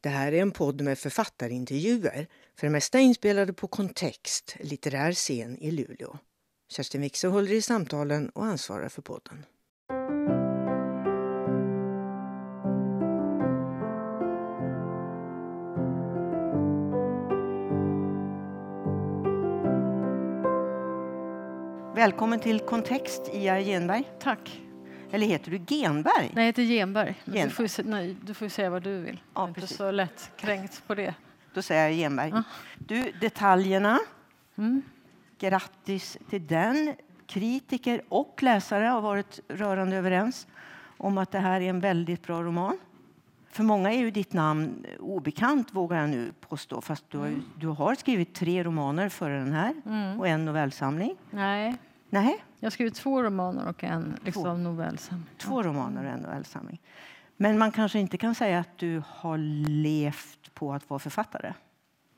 Det här är en podd med författarintervjuer, för det mesta inspelade på Kontext, litterär scen i Luleå. Kerstin Wikse håller i samtalen och ansvarar för podden. Välkommen till Kontext, Ia Genberg. Tack. Eller heter du Genberg? Nej, jag heter Genberg. Genberg. Du, får nej, du får säga vad du vill. Ja, inte så lätt kränkt på det. Då säger jag Genberg. Ja. Du, detaljerna. Mm. Grattis till den. Kritiker och läsare har varit rörande överens om att det här är en väldigt bra roman. För många är ju ditt namn obekant, vågar jag nu påstå. Fast du har, ju- du har skrivit tre romaner före den här Mm. och en novellsamling. Nej, Nej, jag har skrivit två romaner och en liksom, novellsamling. två romaner och en novellsamling. Men man kanske inte kan säga att du har levt på att vara författare.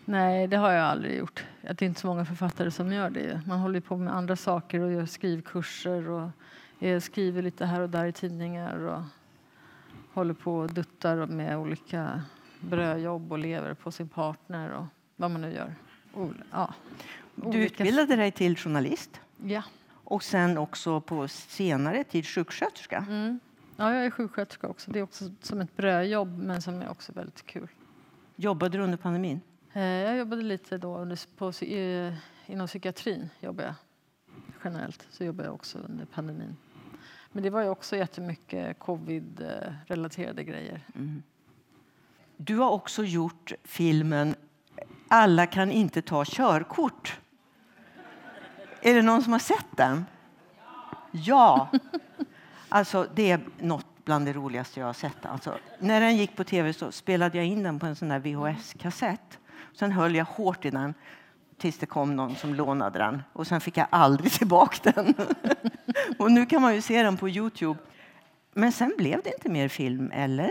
Nej, det har jag aldrig gjort. Det är inte så många författare som gör det. Man håller på med andra saker och gör skrivkurser och eh, skriver lite här och där i tidningar och håller på och duttar med olika brödjobb och lever på sin partner och vad man nu gör. Ja. Du utbildade dig till journalist Ja. Och sen också på senare tid sjuksköterska. Mm. Ja, jag är sjuksköterska också. Det är också som ett brödjobb, men som är också väldigt kul. Jobbade du under pandemin? Eh, Jag jobbade lite då under, på, eh, inom psykiatrin. Jobbar jag. Generellt så jobbar jag också under pandemin. Men det var ju också jättemycket covid-relaterade grejer. Du har också gjort filmen Alla kan inte ta körkort. Är det någon som har sett den? Ja. Alltså, det är något bland det roligaste jag har sett. Alltså, när den gick på tv så spelade jag in den på en sån där VHS-kassett. Sen höll jag hårt i den tills det kom någon som lånade den. Och sen fick jag aldrig tillbaka den. Och nu kan man ju se den på Youtube. Men sen blev det inte mer film, eller?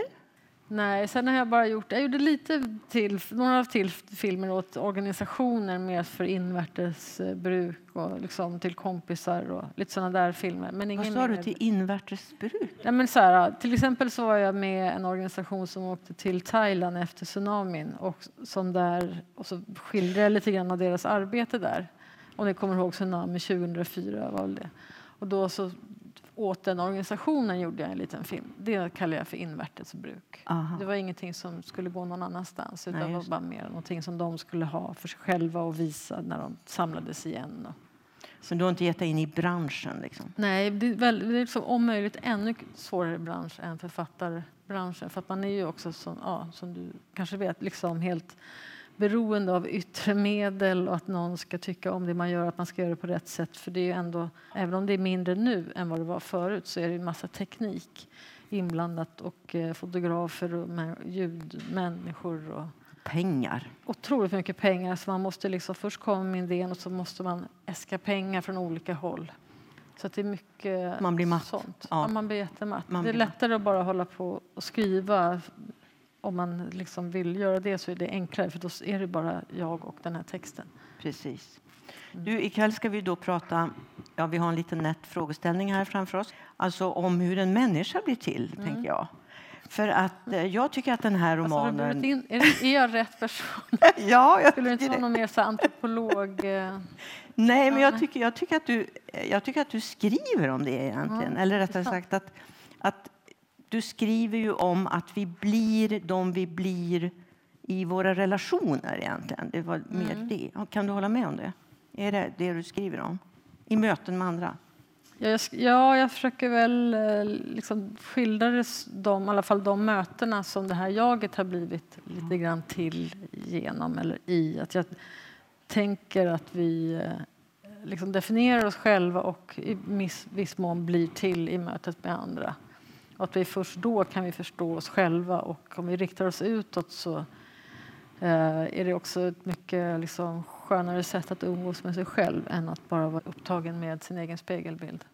Nej, sen har jag bara gjort, jag gjorde lite till, några till filmer åt organisationer mer för invärtes eh, bruk och liksom till kompisar och lite sådana där filmer. Men Vad ingen sa du till invärtesbruk? Ja, men så här, till exempel så var jag med en organisation som åkte till Thailand efter tsunamin och, som där, och så skildrade jag lite grann av deras arbete där. Om ni kommer ihåg tsunami 2004 var det. Och då så åt den organisationen gjorde jag en liten film. Det kallar jag för invärtesbruk. Aha. Det var ingenting som skulle gå någon annanstans utan Nej, det var bara mer någonting som de skulle ha för sig själva och visa när de samlades igen. Så du har inte gett dig in i branschen? Liksom. Nej, det är, väl, det är så om möjligt ännu svårare bransch än författarbranschen. För att man är ju också, som, ja, som du kanske vet, liksom helt beroende av yttre medel och att någon ska tycka om det man gör, att man ska göra det på rätt sätt. För det är ju ändå, även om det är mindre nu än vad det var förut så är det en massa teknik inblandat och eh, fotografer och mä- ljudmänniskor och Pengar. otroligt mycket pengar. Så man måste liksom, först komma med idén och så måste man äska pengar från olika håll. Så det är mycket Man blir matt. sånt. Ja. Ja. man blir jättematt. Man det är blir matt. lättare att bara hålla på och skriva. Om man liksom vill göra det så är det enklare för då är det bara jag och den här texten. Precis. Du, ikväll ska vi då prata, ja vi har en liten nätt frågeställning här framför oss, alltså om hur en människa blir till, tänker jag. För att eh, jag tycker att den här Alltså, romanen... blivit in, är, det, är jag rätt person? ja, jag Skulle du inte vara det. någon mer så antropolog? eh? Nej, men jag tycker, jag, tycker att du, jag tycker att du skriver om det egentligen. Eller rättare sant. sagt att, att du skriver ju om att vi blir de vi blir i våra relationer egentligen. Det var mer Mm. det. Kan du hålla med om det? Är det det du skriver om? I möten med andra? Ja, jag, ja, jag försöker väl eh, liksom skildra de, i alla fall de mötena som det här jaget har blivit lite grann till genom eller i. Att jag tänker att vi eh, liksom definierar oss själva och i viss, viss mån blir till i mötet med andra. Och att vi först då kan vi förstå oss själva och om vi riktar oss utåt så eh, är det också ett mycket liksom, skönare sätt att umgås med sig själv än att bara vara upptagen med sin egen spegelbild.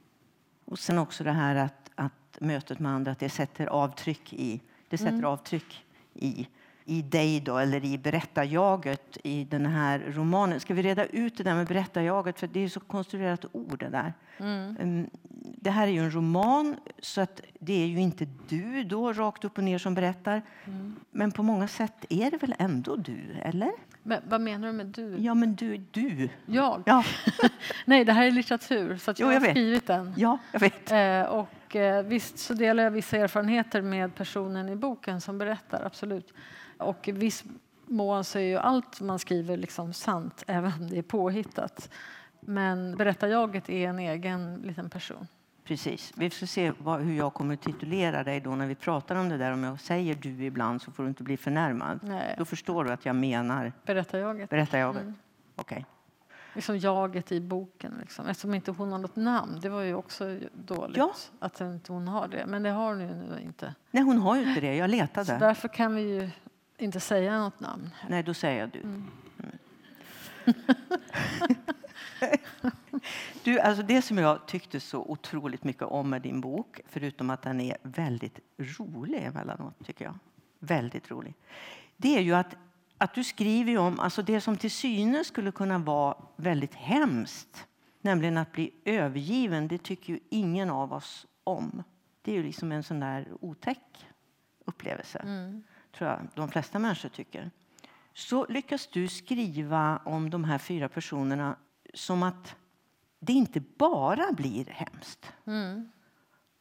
Och sen också det här att, att mötet med andra att det sätter avtryck i, det sätter Mm. avtryck i i dig, då, eller i berättarjaget i den här romanen. Ska vi reda ut det där med berättarjaget? För det är så konstruerat ord det där. Mm. Det här är ju en roman, så att det är ju inte du då rakt upp och ner som berättar. Mm. Men på många sätt är det väl ändå du, eller? Men, vad menar du med du? Ja, men du. du. Jag? Ja. Nej, det här är litteratur, så jag, jo, jag har skrivit den. Ja, jag vet. Eh, och eh, visst så delar jag vissa erfarenheter med personen i boken som berättar, absolut. Och viss mån så är ju allt man skriver liksom sant, även om det är påhittat. Men berättarjaget är en egen liten person. Precis. Vi får se vad, hur jag kommer att titulera dig då när vi pratar om det där. Om jag säger du ibland så får du inte bli förnärmad. Nej. Då förstår du att jag menar berättarjaget. berättarjaget. Mm. Okay. Liksom jaget i boken. Liksom. Eftersom inte hon har något namn. Det var ju också dåligt ja. att inte hon har det. Men det har hon ju nu inte. Nej, hon har ju inte det. Jag letade. Så därför kan vi ju inte säga något namn. Nej, då säger jag du. Mm. du, alltså det som jag tyckte så otroligt mycket om med din bok, förutom att den är väldigt rolig emellanåt, tycker jag. Väldigt rolig. Det är ju att, att du skriver om alltså det som till synes skulle kunna vara väldigt hemskt, nämligen att bli övergiven. Det tycker ju ingen av oss om. Det är ju liksom en sån där otäck upplevelse. Mm tror jag de flesta människor tycker, så lyckas du skriva om de här fyra personerna som att det inte bara blir hemskt. Mm.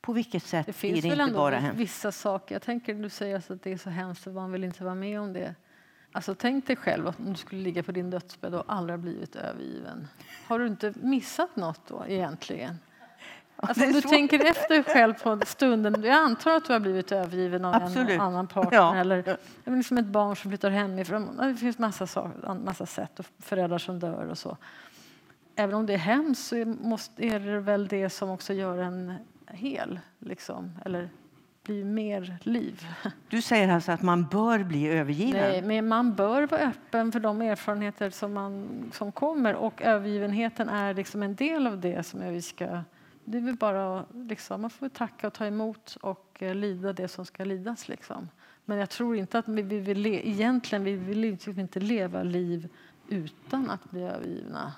På vilket sätt det finns blir det inte bara hemskt? vissa saker. Jag tänker du säger att det är så hemskt att man vill inte vara med om det. Alltså tänk dig själv om du skulle ligga på din dödsbädd och aldrig blivit övergiven. Har du inte missat något då egentligen? Alltså, du tänker efter själv på stunden. Jag antar att du har blivit övergiven av Absolut. en annan partner. Ja. Eller liksom ett barn som flyttar hemifrån. Det finns massa, massa sätt. Och föräldrar som dör och så. Även om det är hemskt så är det väl det som också gör en hel. Liksom. Eller blir mer liv. Du säger alltså att man bör bli övergiven? Nej, men man bör vara öppen för de erfarenheter som, man, som kommer. Och övergivenheten är liksom en del av det som vi ska det är väl bara liksom, man får tacka och ta emot och eh, lida det som ska lidas. Liksom. Men jag tror inte att vi, vi vill le, egentligen vi vill liksom inte leva liv utan att bli övergivna.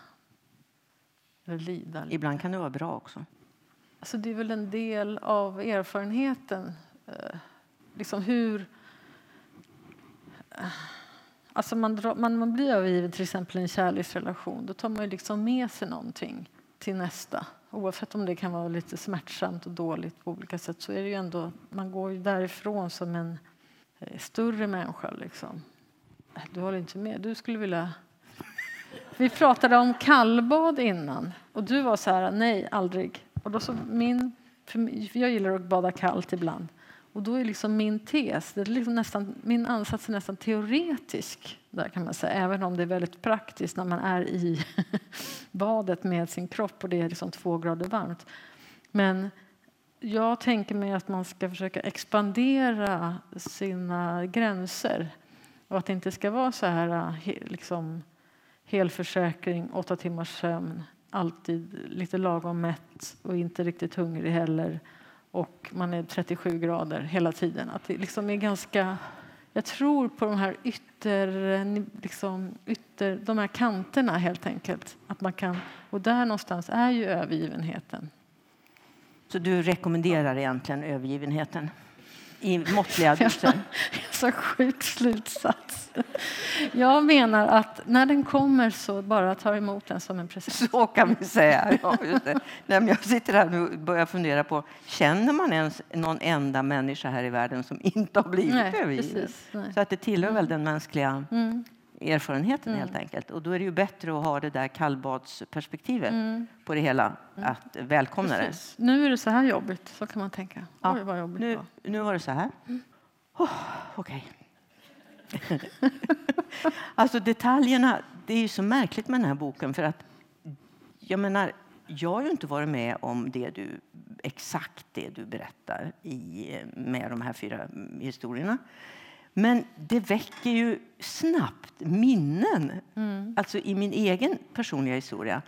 Eller lida. Ibland kan det vara bra också. Alltså det är väl en del av erfarenheten. Eh, liksom hur... Eh, alltså man, man, man blir övergiven till exempel i en kärleksrelation. Då tar man liksom med sig någonting till nästa. Oavsett om det kan vara lite smärtsamt och dåligt på olika sätt så är det ju ändå, man går ju därifrån som en eh, större människa. Liksom. Äh, du håller inte med? Du skulle vilja... Vi pratade om kallbad innan och du var så här, nej, aldrig. Och då så min, för jag gillar att bada kallt ibland. Och då är liksom min tes, det är liksom nästan, min ansats är nästan teoretisk där kan man säga, även om det är väldigt praktiskt när man är i badet med sin kropp och det är liksom två grader varmt. Men jag tänker mig att man ska försöka expandera sina gränser och att det inte ska vara så här äh, liksom, helförsäkring, åtta timmars sömn, alltid lite lagom mätt och inte riktigt hungrig heller och man är 37 grader hela tiden. Att det liksom är ganska... Jag tror på de här ytter, liksom, ytter, de här kanterna helt enkelt. Att man kan, och där någonstans är ju övergivenheten. Så du rekommenderar egentligen övergivenheten? I måttliga doser. så sjuk slutsats. Jag menar att när den kommer så bara ta emot den som en present. Så kan vi säga. Ja. Nej, jag sitter här och börjar fundera på, känner man ens någon enda människa här i världen som inte har blivit nej, övergiven? Precis, så att det tillhör väl den mänskliga mm erfarenheten mm. helt enkelt. Och då är det ju bättre att ha det där kallbadsperspektivet mm. på det hela, mm. att välkomna Precis. det. Nu är det så här jobbigt, så kan man tänka. Ja. Oj, vad jobbigt nu, var. nu var det så här. Oh, Okej. Okay. alltså detaljerna, det är ju så märkligt med den här boken för att jag menar, jag har ju inte varit med om det du, exakt det du berättar i, med de här fyra historierna. Men det väcker ju snabbt minnen. Mm. Alltså i min egen personliga historia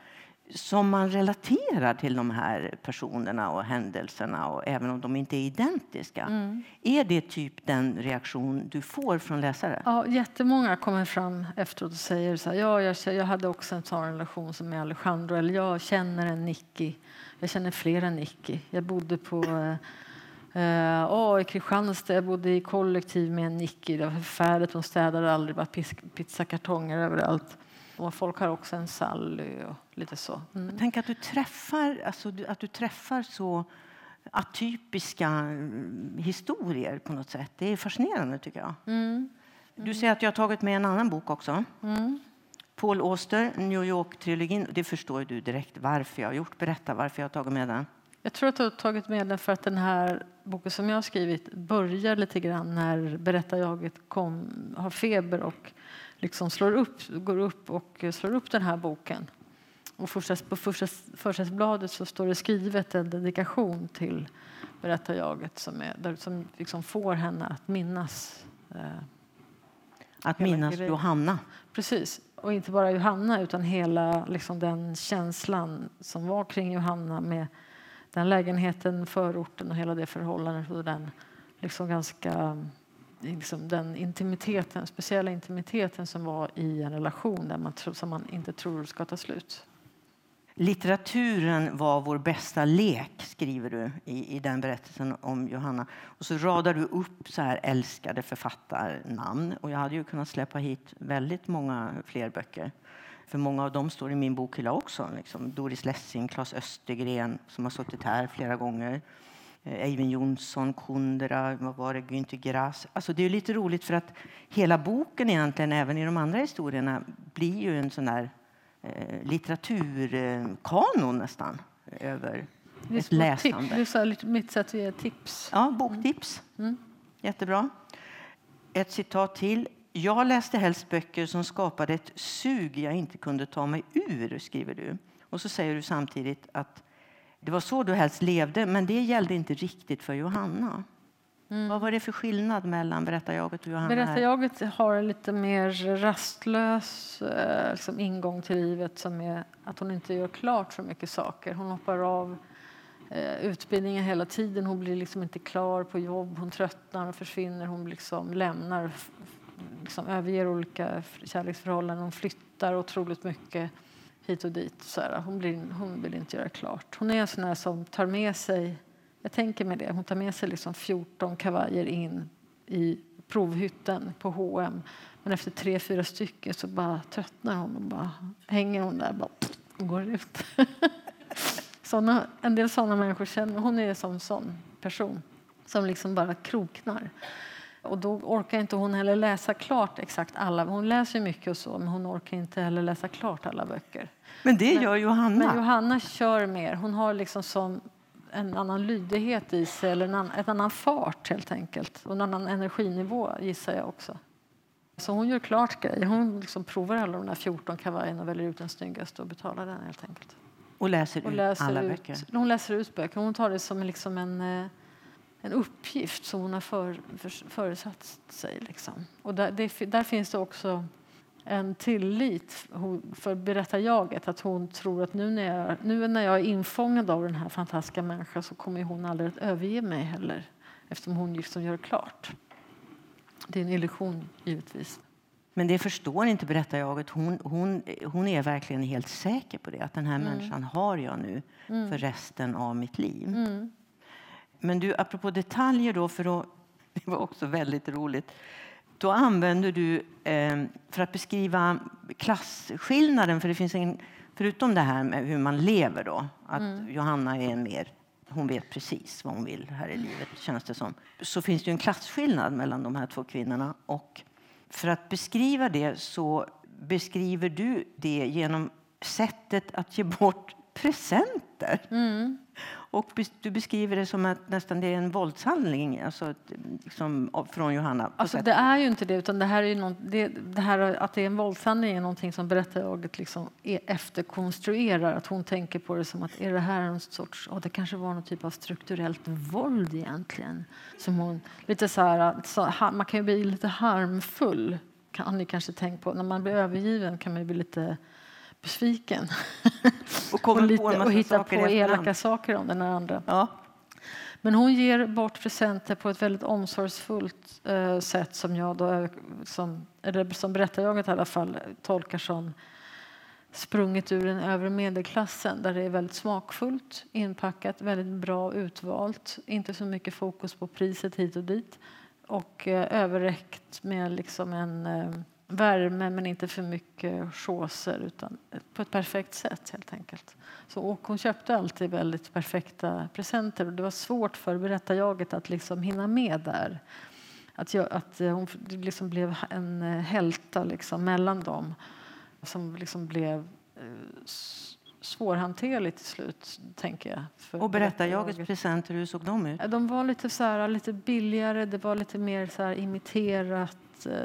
som man relaterar till de här personerna och händelserna, och även om de inte är identiska. Mm. Är det typ den reaktion du får från läsare? Ja, jättemånga kommer fram efteråt och säger så här, ja, jag, jag hade också en sån relation som med Alejandro, eller jag känner en Nicky, jag känner flera Nicky. Jag bodde på eh, oh, i Kristianstad, jag bodde i kollektiv med en Nicky, det var förfärligt, hon städade aldrig, bara pizzakartonger överallt. Och folk har också en Sally och lite så. Mm. Tänk att du träffar, alltså, att du träffar så atypiska mm, historier på något sätt. Det är fascinerande tycker jag. Mm. Du säger att jag har tagit med en annan bok också. Mm. Paul Auster, New York-trilogin. Det förstår du direkt varför jag har gjort. Berätta varför jag har tagit med den. Jag tror att du har tagit med den för att den här boken som jag har skrivit börjar lite grann när berättarjaget kom, har feber och liksom slår upp, går upp och slår upp den här boken. Och första, på första, försättsbladet så står det skrivet en dedikation till berättarjaget som, är, som liksom får henne att minnas. Eh, att minnas grejen. Johanna? Precis. Och inte bara Johanna utan hela liksom, den känslan som var kring Johanna med den lägenheten, förorten och hela det förhållandet och den liksom ganska liksom den intimiteten, speciella intimiteten som var i en relation där man, som man inte tror ska ta slut. Litteraturen var vår bästa lek, skriver du i, i den berättelsen om Johanna. Och så radar du upp så här älskade författarnamn. Och jag hade ju kunnat släppa hit väldigt många fler böcker. För många av dem står i min bokhylla också. Liksom Doris Lessing, Claes Östergren som har suttit här flera gånger. Eh, Eivind Jonsson, Kundera, vad var det, Günter Grass. Alltså det är lite roligt för att hela boken egentligen, även i de andra historierna, blir ju en sån där eh, litteraturkanon nästan över ett läsande. Är lite mitt sätt att ge tips. Ja, boktips. Mm. Jättebra. Ett citat till. Jag läste helst böcker som skapade ett sug jag inte kunde ta mig ur, skriver du. Och så säger du samtidigt att det var så du helst levde, men det gällde inte riktigt för Johanna. Mm. Vad var det för skillnad mellan berättarjaget och Johanna? Berättarjaget har en lite mer rastlös eh, liksom ingång till livet som är att hon inte gör klart så mycket saker. Hon hoppar av eh, utbildningen hela tiden. Hon blir liksom inte klar på jobb. Hon tröttnar och försvinner. Hon liksom lämnar, liksom överger olika kärleksförhållanden. Hon flyttar otroligt mycket hit och dit. Så här, hon, blir, hon vill inte göra klart. Hon är en sån som tar med sig, jag tänker med det, hon tar med sig liksom 14 kavajer in i provhytten på H&M. Men efter tre, fyra stycken så bara tröttnar hon och bara hänger hon där bara, och går ut. såna, en del sådana människor känner Hon är som sån person som liksom bara kroknar. Och då orkar inte hon heller läsa klart exakt alla. Hon läser mycket och så, men hon orkar inte heller läsa klart alla böcker. Men det gör Johanna. Men Johanna kör mer. Hon har liksom som en annan lydighet i sig, eller en annan, en annan fart helt enkelt. Och en annan energinivå gissar jag också. Så hon gör klart grejer. Hon liksom provar alla de där 14 kavajerna och väljer ut den snyggaste och betalar den helt enkelt. Och läser, och läser ut alla ut, böcker? Hon läser ut böcker. Hon tar det som liksom en, eh, en uppgift som hon har för, för, föresatt sig. Liksom. Och där, det, där finns det också en tillit för berättarjaget. Att hon tror att nu när, jag, nu när jag är infångad av den här fantastiska människan så kommer hon aldrig att överge mig heller eftersom hon liksom gör klart. Det är en illusion, givetvis. Men det förstår inte berättarjaget. Hon, hon, hon är verkligen helt säker på det. Att den här mm. människan har jag nu mm. för resten av mitt liv. Mm. Men du, apropå detaljer då, för att, det var också väldigt roligt. Då använder du, eh, för att beskriva klasskillnaden, för det finns en, förutom det här med hur man lever då, att mm. Johanna är mer hon vet precis vad hon vill här i livet, känns det som. Så finns det en klasskillnad mellan de här två kvinnorna. Och för att beskriva det så beskriver du det genom sättet att ge bort presenter. Mm. Och du beskriver det som att nästan det är en våldshandling alltså, liksom, från Johanna. Alltså, det är ju inte det. utan det här är något, det, det, här Att det är en våldshandling är någonting som berättarjaget liksom efterkonstruerar. Att hon tänker på det som att är det här en sorts... Oh, det kanske var någon typ av strukturellt våld egentligen. Som hon, lite så här, så, man kan ju bli lite harmfull, har ni kanske tänkt på. När man blir övergiven kan man bli lite besviken. Och kommer och, på lite, massa och saker på elaka saker om den andra. Ja. Men hon ger bort presenter på ett väldigt omsorgsfullt eh, sätt som jag då, är- som, eller som berättarjaget i alla fall tolkar som sprunget ur den övre medelklassen där det är väldigt smakfullt inpackat, väldigt bra utvalt, inte så mycket fokus på priset hit och dit och eh, överräckt med liksom en eh, värme men inte för mycket chauser utan på ett perfekt sätt helt enkelt. Så, och hon köpte alltid väldigt perfekta presenter och det var svårt för berättarjaget att liksom hinna med där. Att, jag, att hon liksom blev en hälta liksom mellan dem som liksom blev eh, svårhanterligt till slut, tänker jag. för Och berättarjagets berättarjaget. presenter, hur såg de ut? De var lite, så här, lite billigare, det var lite mer så här, imiterat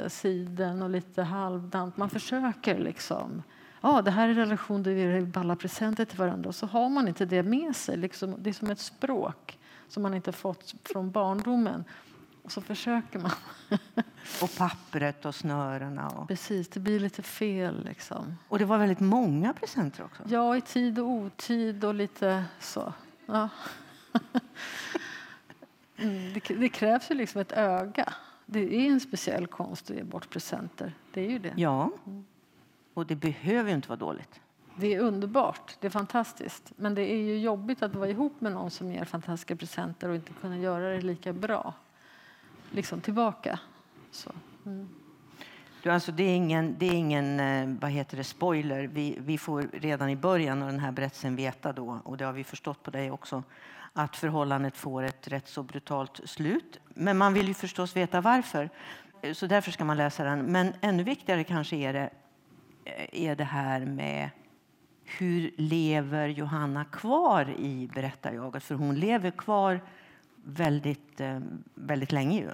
siden och lite halvdant. Man försöker liksom. Ja, det här är relation där vi ger balla presenter till varandra och så har man inte det med sig. Liksom, det är som ett språk som man inte fått från barndomen. Och så försöker man. Och pappret och snörena. Och, Precis, det blir lite fel liksom. och det var väldigt många presenter också. Ja, i tid och otid och lite så. Ja. Mm, det, det krävs ju liksom ett öga. Det är en speciell konst att ge bort presenter. Det är ju det. Ja. Och det behöver ju inte vara dåligt. Det är underbart. Det är fantastiskt. Men det är ju jobbigt att vara ihop med någon som ger fantastiska presenter och inte kunna göra det lika bra. Liksom tillbaka. Så. Mm. Du, alltså det är ingen, det är ingen eh, vad heter det, spoiler. Vi, vi får redan i början av den här berättelsen veta då, och det har vi förstått på dig också, att förhållandet får ett rätt så brutalt slut. Men man vill ju förstås veta varför. Så därför ska man läsa den. Men ännu viktigare kanske är det, eh, är det här med hur lever Johanna kvar i berättarjaget? För hon lever kvar väldigt, eh, väldigt länge ju.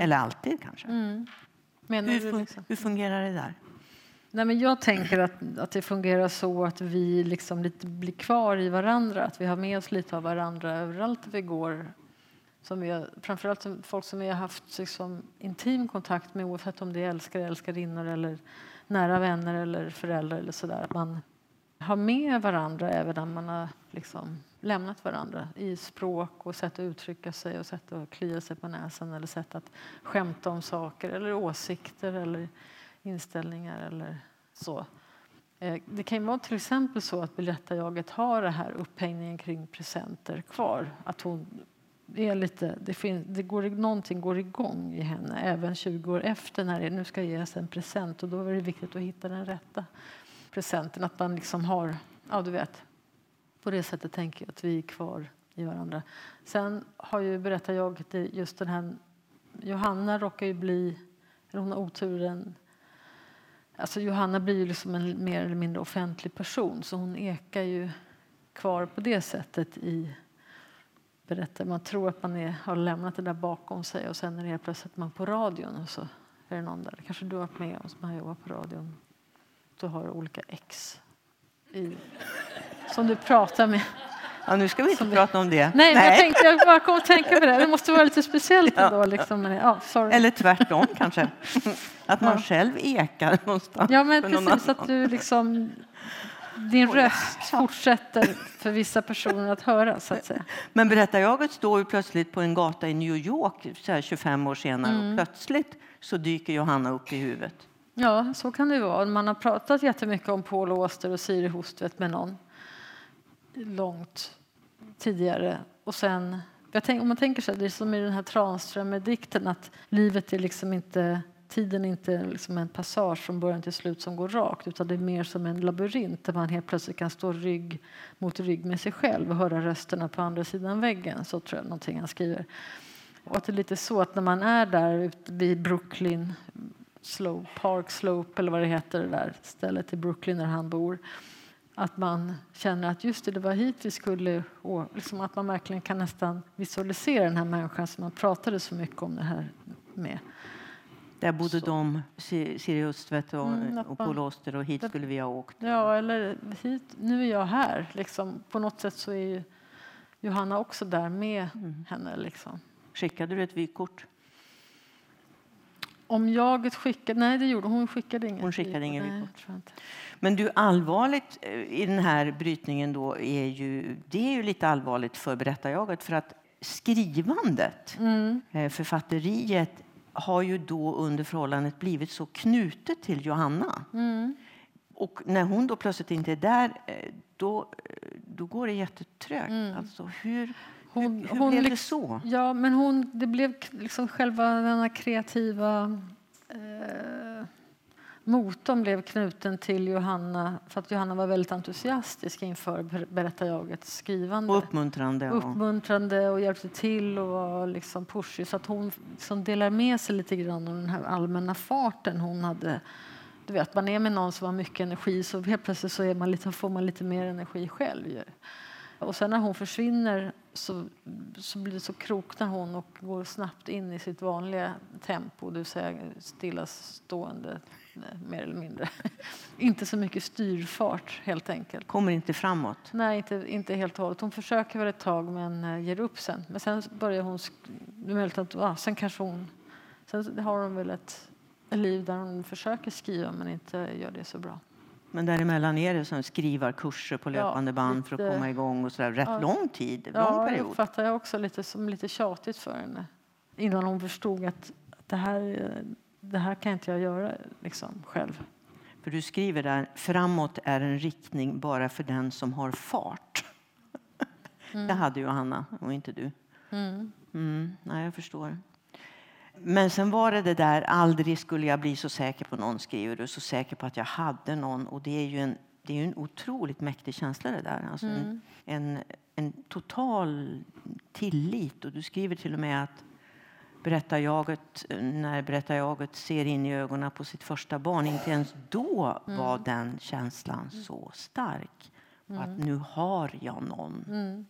Eller alltid kanske. Mm. Hur, fun- liksom? hur fungerar det där? Nej, men jag tänker att, att det fungerar så att vi liksom lite blir kvar i varandra. Att vi har med oss lite av varandra överallt vi går. Som vi har, framförallt folk som vi har haft liksom, intim kontakt med oavsett om det är älskare, älskarinnor eller nära vänner eller föräldrar. Eller så där. Man har med varandra även när man har liksom, lämnat varandra i språk och sätt att uttrycka sig och sätt att klia sig på näsan eller sätt att skämta om saker eller åsikter eller inställningar eller så. Eh, det kan ju vara till exempel så att berättarjaget har det här upphängningen kring presenter kvar. Att hon är lite, det finns, det går, någonting går igång i henne även 20 år efter när det nu ska ges en present och då är det viktigt att hitta den rätta presenten. Att man liksom har, ja du vet, på det sättet tänker jag att vi är kvar i varandra. Sen har ju berättarjaget just den här, Johanna råkar ju bli, eller hon har oturen Alltså Johanna blir ju liksom en mer eller mindre offentlig person så hon ekar ju kvar på det sättet i berättar. Man tror att man är, har lämnat det där bakom sig och sen är det helt plötsligt man på radion och så är det någon där. Kanske du har varit med om som har jobbat på radion. Du har olika ex i, som du pratar med. Ja, nu ska vi inte prata om det. Nej, men jag tänkte jag bara kom att tänka på det. Det måste vara lite speciellt ändå. Liksom. Ja, sorry. Eller tvärtom kanske. Att man Ja. själv ekar någonstans. Ja, men precis annan. att du liksom... Din röst fortsätter för vissa personer att höra, så att säga. Men berättarjaget står ju plötsligt på en gata i New York så här 25 år senare Mm. och plötsligt så dyker Johanna upp i huvudet. Ja, så kan det vara. Man har pratat jättemycket om Paul Auster och Siri Hustvedt med någon långt tidigare. Och sen, jag tänk, om man tänker sig, det är som i den här Tranströmer-dikten att livet är liksom inte Tiden är inte liksom en passage från början till slut som går rakt utan det är mer som en labyrint där man helt plötsligt kan stå rygg mot rygg med sig själv och höra rösterna på andra sidan väggen. Så tror jag någonting han skriver. Och att det är lite så att när man är där ute vid Brooklyn Slope, Park Slope eller vad det heter, det där stället i Brooklyn där han bor. Att man känner att just det, det var hit vi skulle. Och liksom att man verkligen kan nästan visualisera den här människan som man pratade så mycket om det här med. Där bodde Så. de, Si- Siri Östvedt och, Mm, och Paul Auster och hit det- skulle vi ha åkt. Ja, eller hit, nu är jag här. Liksom. På något sätt så är ju Johanna också där med henne. Liksom. Skickade du ett vykort? Om jaget skickade... Nej, det gjorde hon. skickade inget Hon skickade ingen Nej, vykort. inte. Men du, allvarligt eh, i den här brytningen då är ju, det är ju lite allvarligt för berättarjaget för att skrivandet, Mm. eh, författeriet, har ju då under förhållandet blivit så knutet till Johanna. Mm. Och när hon då plötsligt inte är där, eh, då, då går det jättetrögt. Alltså, hur Hon, hur, hur hon blev det så? Ja, men hon, det blev liksom själva den kreativa eh, motorn blev knuten till Johanna för att Johanna var väldigt entusiastisk inför ber- berättarjagets skrivande. Och uppmuntrande. Och, Uppmuntrande och hjälpte till och var liksom pushig så att hon liksom delar med sig lite grann av den här allmänna farten hon hade. Du vet, man är med någon som har mycket energi så helt plötsligt så är man lite, får man lite mer energi själv. Och sen när hon försvinner så, så blir så kroknar hon och går snabbt in i sitt vanliga tempo, det vill säga stillastående mer eller mindre. inte så mycket styrfart helt enkelt. kommer inte framåt. Nej, inte, inte helt och hållet. Hon försöker väl ett tag men eh, ger upp sen. Men sen börjar hon... Det möjligt att, ja, sen kanske hon... Sen har hon väl ett, ett liv där hon försöker skriva men inte gör det så bra. Men däremellan är det som skrivarkurser på Ja, löpande band för att komma igång och sådär. Rätt Ja. lång tid, lång Ja, det period. uppfattar jag också lite som lite tjatigt för henne. Innan hon förstod att det här, eh, det här kan inte jag göra liksom, själv. För du skriver där, framåt är en riktning bara för den som har fart. Det hade ju Hanna och inte du. Mm. Mm, nej, jag förstår. Men sen var det det där, aldrig skulle jag bli så säker på någon, skriver du. Så säker på att jag hade någon. Och det är ju en, det är ju en otroligt mäktig känsla det där. Alltså en, en, en total tillit. Och du skriver till och med att berättarjaget, när berättarjaget ser in i ögonen på sitt första barn, inte ens då var den känslan så stark. Och Att nu har jag någon.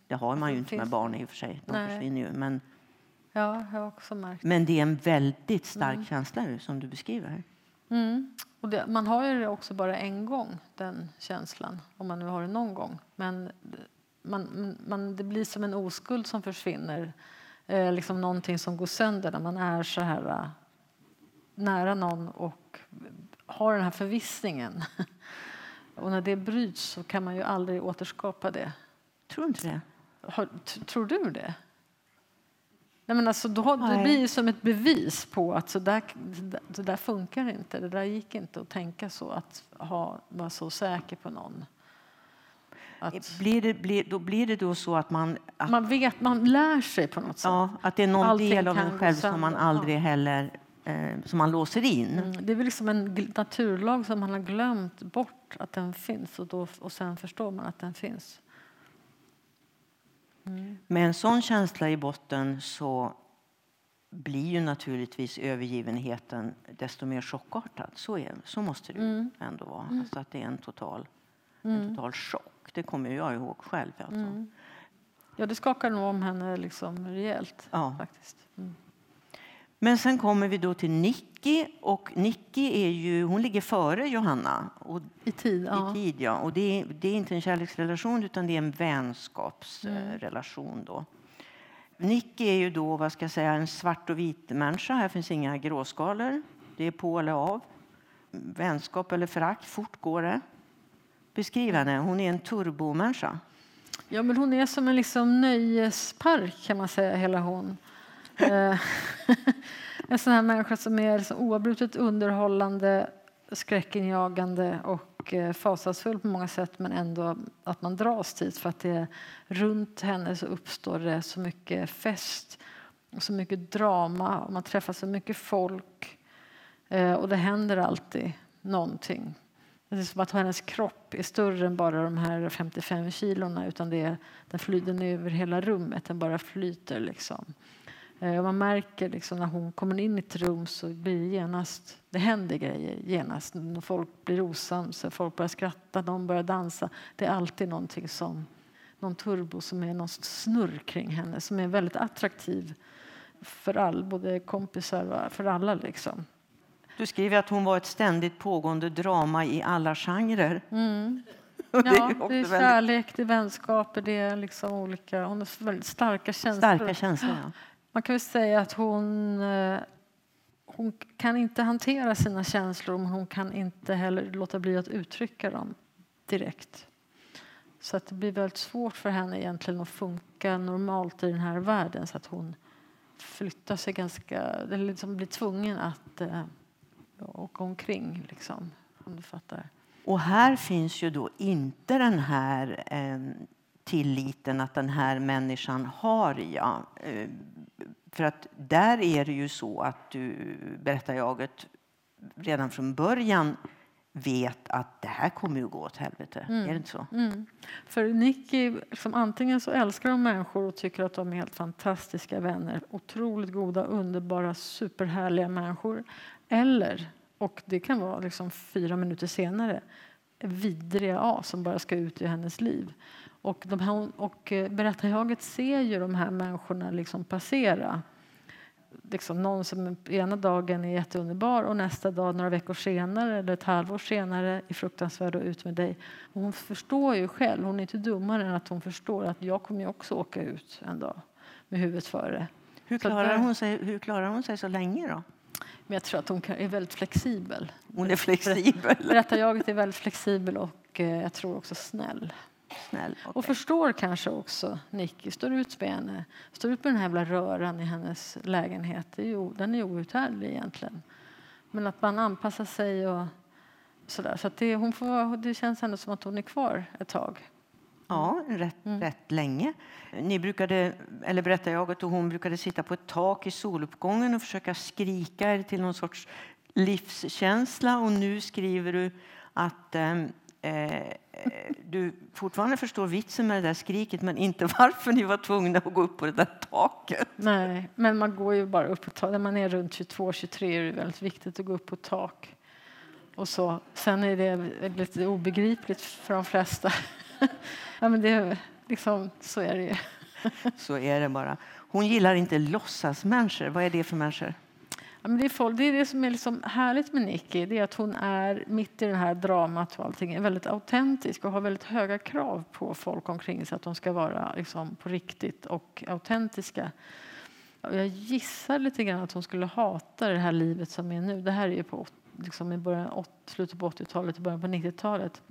Det har man ju inte med barn i och för sig. De Nej. försvinner ju. Men, Ja, jag också märkt. men det är en väldigt stark känsla ju, som du beskriver. Mm. Och det, man har ju det också bara en gång, den känslan, om man nu har det någon gång. Men man, man, det blir som en oskuld som försvinner, eh, liksom någonting som går sönder när man är så här eh, nära någon och har den här förvissningen. Och när det bryts så kan man ju aldrig återskapa det. Tror inte det? Har, tror du det? Nej, men alltså, då, det blir ju som ett bevis på att så där, det där funkar inte. Det där gick inte att tänka så, att ha, vara så säker på någon. Att Blir det, blir, då blir det då så att man... Att, man vet, man lär sig på något sätt. ja, att det är någon Allting del av en själv som man aldrig heller... Eh, som man låser in. Mm, det är väl liksom en naturlag som man har glömt bort att den finns och, då, och sen förstår man att den finns. Med en sån känsla i botten så blir ju naturligtvis övergivenheten desto mer chockartad. Så, är, så måste det ju ändå vara. Alltså att det är en total, en total chock. Det kommer jag ihåg själv. Alltså. Ja, det skakar nog om henne liksom rejält. Ja. Faktiskt. Mm. Men sen kommer vi då till Nicky. Och Nicky är ju, hon ligger före Johanna och, I tid, ja. i tid. Ja. Och det, är, det är inte en kärleksrelation utan det är en vänskapsrelation. Då. Nicky är ju då vad ska jag säga, en svart och vit människa. Här finns inga gråskalor. Det är på eller av. Vänskap eller förakt, fort går det. Beskriv henne. Hon är en turbomänniska. Ja, men hon är som en liksom nöjespark kan man säga, hela hon. Eh, en sån här människa som är liksom oavbrutet underhållande, skräckinjagande och eh, fasansfull på många sätt men ändå att man dras dit för att det runt henne så uppstår det så mycket fest och så mycket drama och man träffar så mycket folk eh, och det händer alltid någonting. Det är som att hennes kropp är större än bara de här 55 kilona utan det är, den flyter över hela rummet, den bara flyter. Liksom. Eh, och man märker liksom när hon kommer in i ett rum så blir det genast, det händer grejer genast. Folk blir osams, folk börjar skratta, de börjar dansa. Det är alltid någonting som, någon turbo som är någon snurr kring henne som är väldigt attraktiv för all, både kompisar och för alla. Liksom. Du skriver att hon var ett ständigt pågående drama i alla genrer. Mm. Det är Ja, det är väldigt kärlek, det är vänskaper, det är liksom olika... Hon har väldigt starka känslor. starka känslor. Ja. Man kan väl säga att hon, eh, hon kan inte hantera sina känslor men hon kan inte heller låta bli att uttrycka dem direkt. Så att det blir väldigt svårt för henne egentligen att funka normalt i den här världen så att hon flyttar sig ganska, eller liksom blir tvungen att åka omkring, liksom, om du fattar. Och här finns ju då inte den här eh, tilliten att den här människan har jag. Eh, för att där är det ju så att du, berättar jaget, redan från början vet att det här kommer ju gå åt helvete. Mm. Är det inte så? Mm. För Nicky, liksom, antingen så älskar de människor och tycker att de är helt fantastiska vänner. Otroligt goda, underbara, superhärliga människor. Eller, och det kan vara liksom fyra minuter senare, vidriga as som bara ska ut i hennes liv. Och, de här, och eh, berättarjaget ser ju de här människorna liksom passera. Liksom någon som ena dagen är jätteunderbar och nästa dag, några veckor senare eller ett halvår senare, är fruktansvärd och ut med dig. Och hon förstår ju själv, hon är inte dummare än att hon förstår att jag kommer ju också åka ut en dag med huvudet före. Hur klarar, där, hon sig, hur klarar hon sig så länge då? Men jag tror att hon är väldigt flexibel. Hon är flexibel? Berättarjaget är väldigt flexibel och eh, jag tror också snäll. Snäll, okay. Och förstår kanske också Nicky, står ut med henne. Står ut med den här jävla röran i hennes lägenhet. Det är ju, den är outhärdlig egentligen. Men att man anpassar sig och sådär. Så att det, hon får, det känns ändå som att hon är kvar ett tag. Ja, rätt, mm. rätt länge. Ni brukade, eller berättar jag, att hon brukade sitta på ett tak i soluppgången och försöka skrika till någon sorts livskänsla. Och nu skriver du att ehm, eh, du fortfarande förstår vitsen med det där skriket men inte varför ni var tvungna att gå upp på det där taket. Nej, men man går ju bara upp på tak. När man är runt 22-23 är det väldigt viktigt att gå upp på tak. Och så. Sen är det lite obegripligt för de flesta. ja, men det, liksom, så är det ju. så är det bara. Hon gillar inte låtsasmänniskor. Vad är det för människor? Ja, men det, är folk, det är det som är liksom härligt med Nicky. Det är att hon är mitt i det här dramat och allting är väldigt autentisk och har väldigt höga krav på folk omkring sig att de ska vara liksom, på riktigt och autentiska. Jag gissar lite grann att hon skulle hata det här livet som är nu. Det här är ju på liksom i början, slutet på 80-talet och början på 90-talet.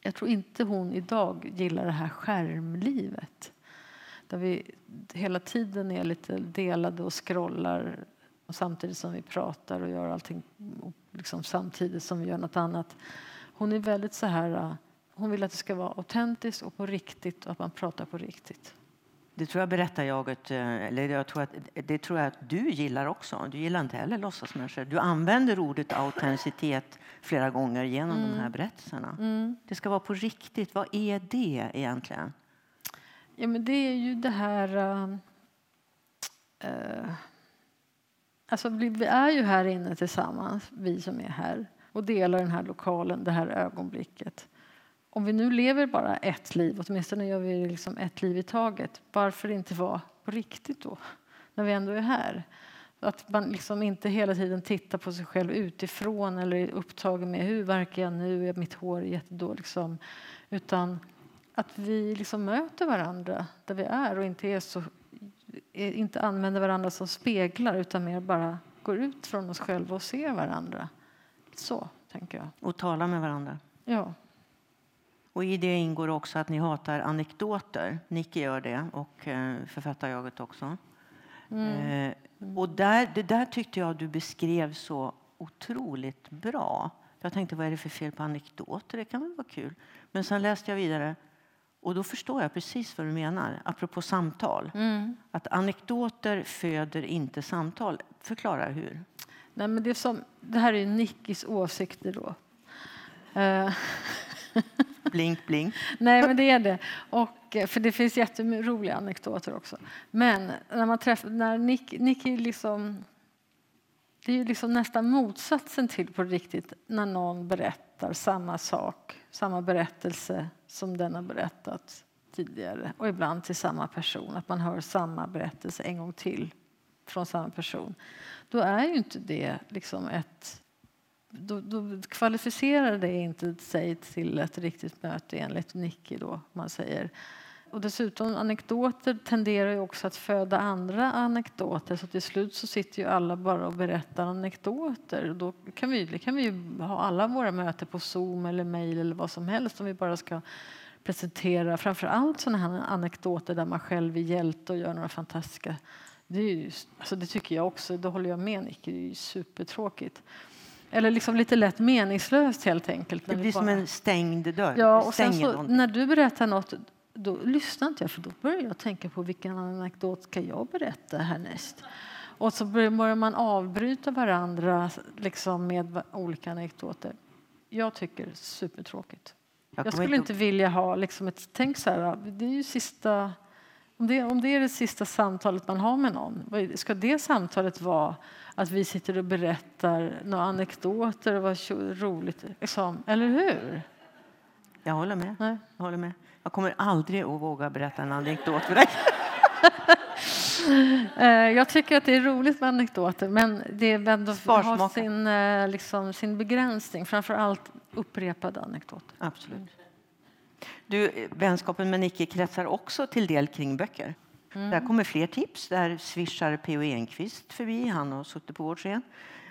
Jag tror inte hon idag gillar det här skärmlivet där vi hela tiden är lite delade och scrollar och samtidigt som vi pratar och gör allting liksom samtidigt som vi gör något annat. Hon är väldigt så här... Hon vill att det ska vara autentiskt och på riktigt och att man pratar på riktigt. Det tror jag berättar jaget, äh, eller jag tror att, det tror jag att du gillar också. Du gillar inte heller låtsasmänniskor. Du använder ordet autenticitet flera gånger genom mm. de här berättelserna. Mm. Det ska vara på riktigt. Vad är det egentligen? Ja, men det är ju det här... Uh, Alltså, vi är ju här inne tillsammans, vi som är här och delar den här lokalen, det här ögonblicket. Om vi nu lever bara ett liv, åtminstone gör vi liksom ett liv i taget, varför inte vara på riktigt då, när vi ändå är här? Att man liksom inte hela tiden tittar på sig själv utifrån eller är upptagen med hur verkar jag nu, mitt hår är jättedåligt. Liksom. Utan att vi liksom möter varandra där vi är och inte är så inte använder varandra som speglar utan mer bara går ut från oss själva och ser varandra. Så tänker jag. Och talar med varandra? Ja. Och I det ingår också att ni hatar anekdoter. Nicky gör det, och eh, författarjaget också. Mm. Eh, och där, det där tyckte jag du beskrev så otroligt bra. Jag tänkte, vad är det för fel på anekdoter? Det kan väl vara kul. Men sen läste jag vidare. Och då förstår jag precis vad du menar, apropå samtal. Mm. Att anekdoter föder inte samtal. Förklara hur. Nej, men det, som, det här är Nickis åsikter då. Uh. blink, blink. Nej, men det är det. Och, eh, för det finns jätteroliga anekdoter också. Men när man träffar, när Nick, Nick är liksom... Det är ju liksom nästan motsatsen till på riktigt när någon berättar samma sak, samma berättelse som den har berättat tidigare och ibland till samma person, att man hör samma berättelse en gång till från samma person. Då är ju inte det liksom ett... Då, då kvalificerar det inte sig till ett riktigt möte enligt Nicky då, man säger. Och dessutom anekdoter tenderar ju också att föda andra anekdoter så till slut så sitter ju alla bara och berättar anekdoter. Då kan vi, kan vi ju ha alla våra möten på Zoom eller mejl eller vad som helst om vi bara ska presentera framför allt sådana här anekdoter där man själv är hjälte och gör några fantastiska det, är ju, alltså det tycker jag också, det håller jag med Nicky, det är ju supertråkigt. Eller liksom lite lätt meningslöst helt enkelt. Det blir bara... som en stängd dörr. Ja, och sen så, när du berättar något då lyssnar inte jag för då börjar jag tänka på vilken anekdot ska jag berätta härnäst. Och så börjar man avbryta varandra liksom med olika anekdoter. Jag tycker supertråkigt. Jag, jag skulle inte vilja ha liksom ett... Tänk så här, det är ju sista... Om det, om det är det sista samtalet man har med någon, ska det samtalet vara att vi sitter och berättar några anekdoter och vad roligt? Liksom, eller hur? Jag håller med. Nej. Jag håller med. Jag kommer aldrig att våga berätta en anekdot för dig. Eh, jag tycker att det är roligt med anekdoter, men det har sin, eh, liksom, sin begränsning. Framför allt upprepade anekdoter. Absolut. Du, vänskapen med Nicke kretsar också till del kring böcker. Mm. Där kommer fler tips. Där swishar P.O. Enquist förbi. Han har suttit på vår scen.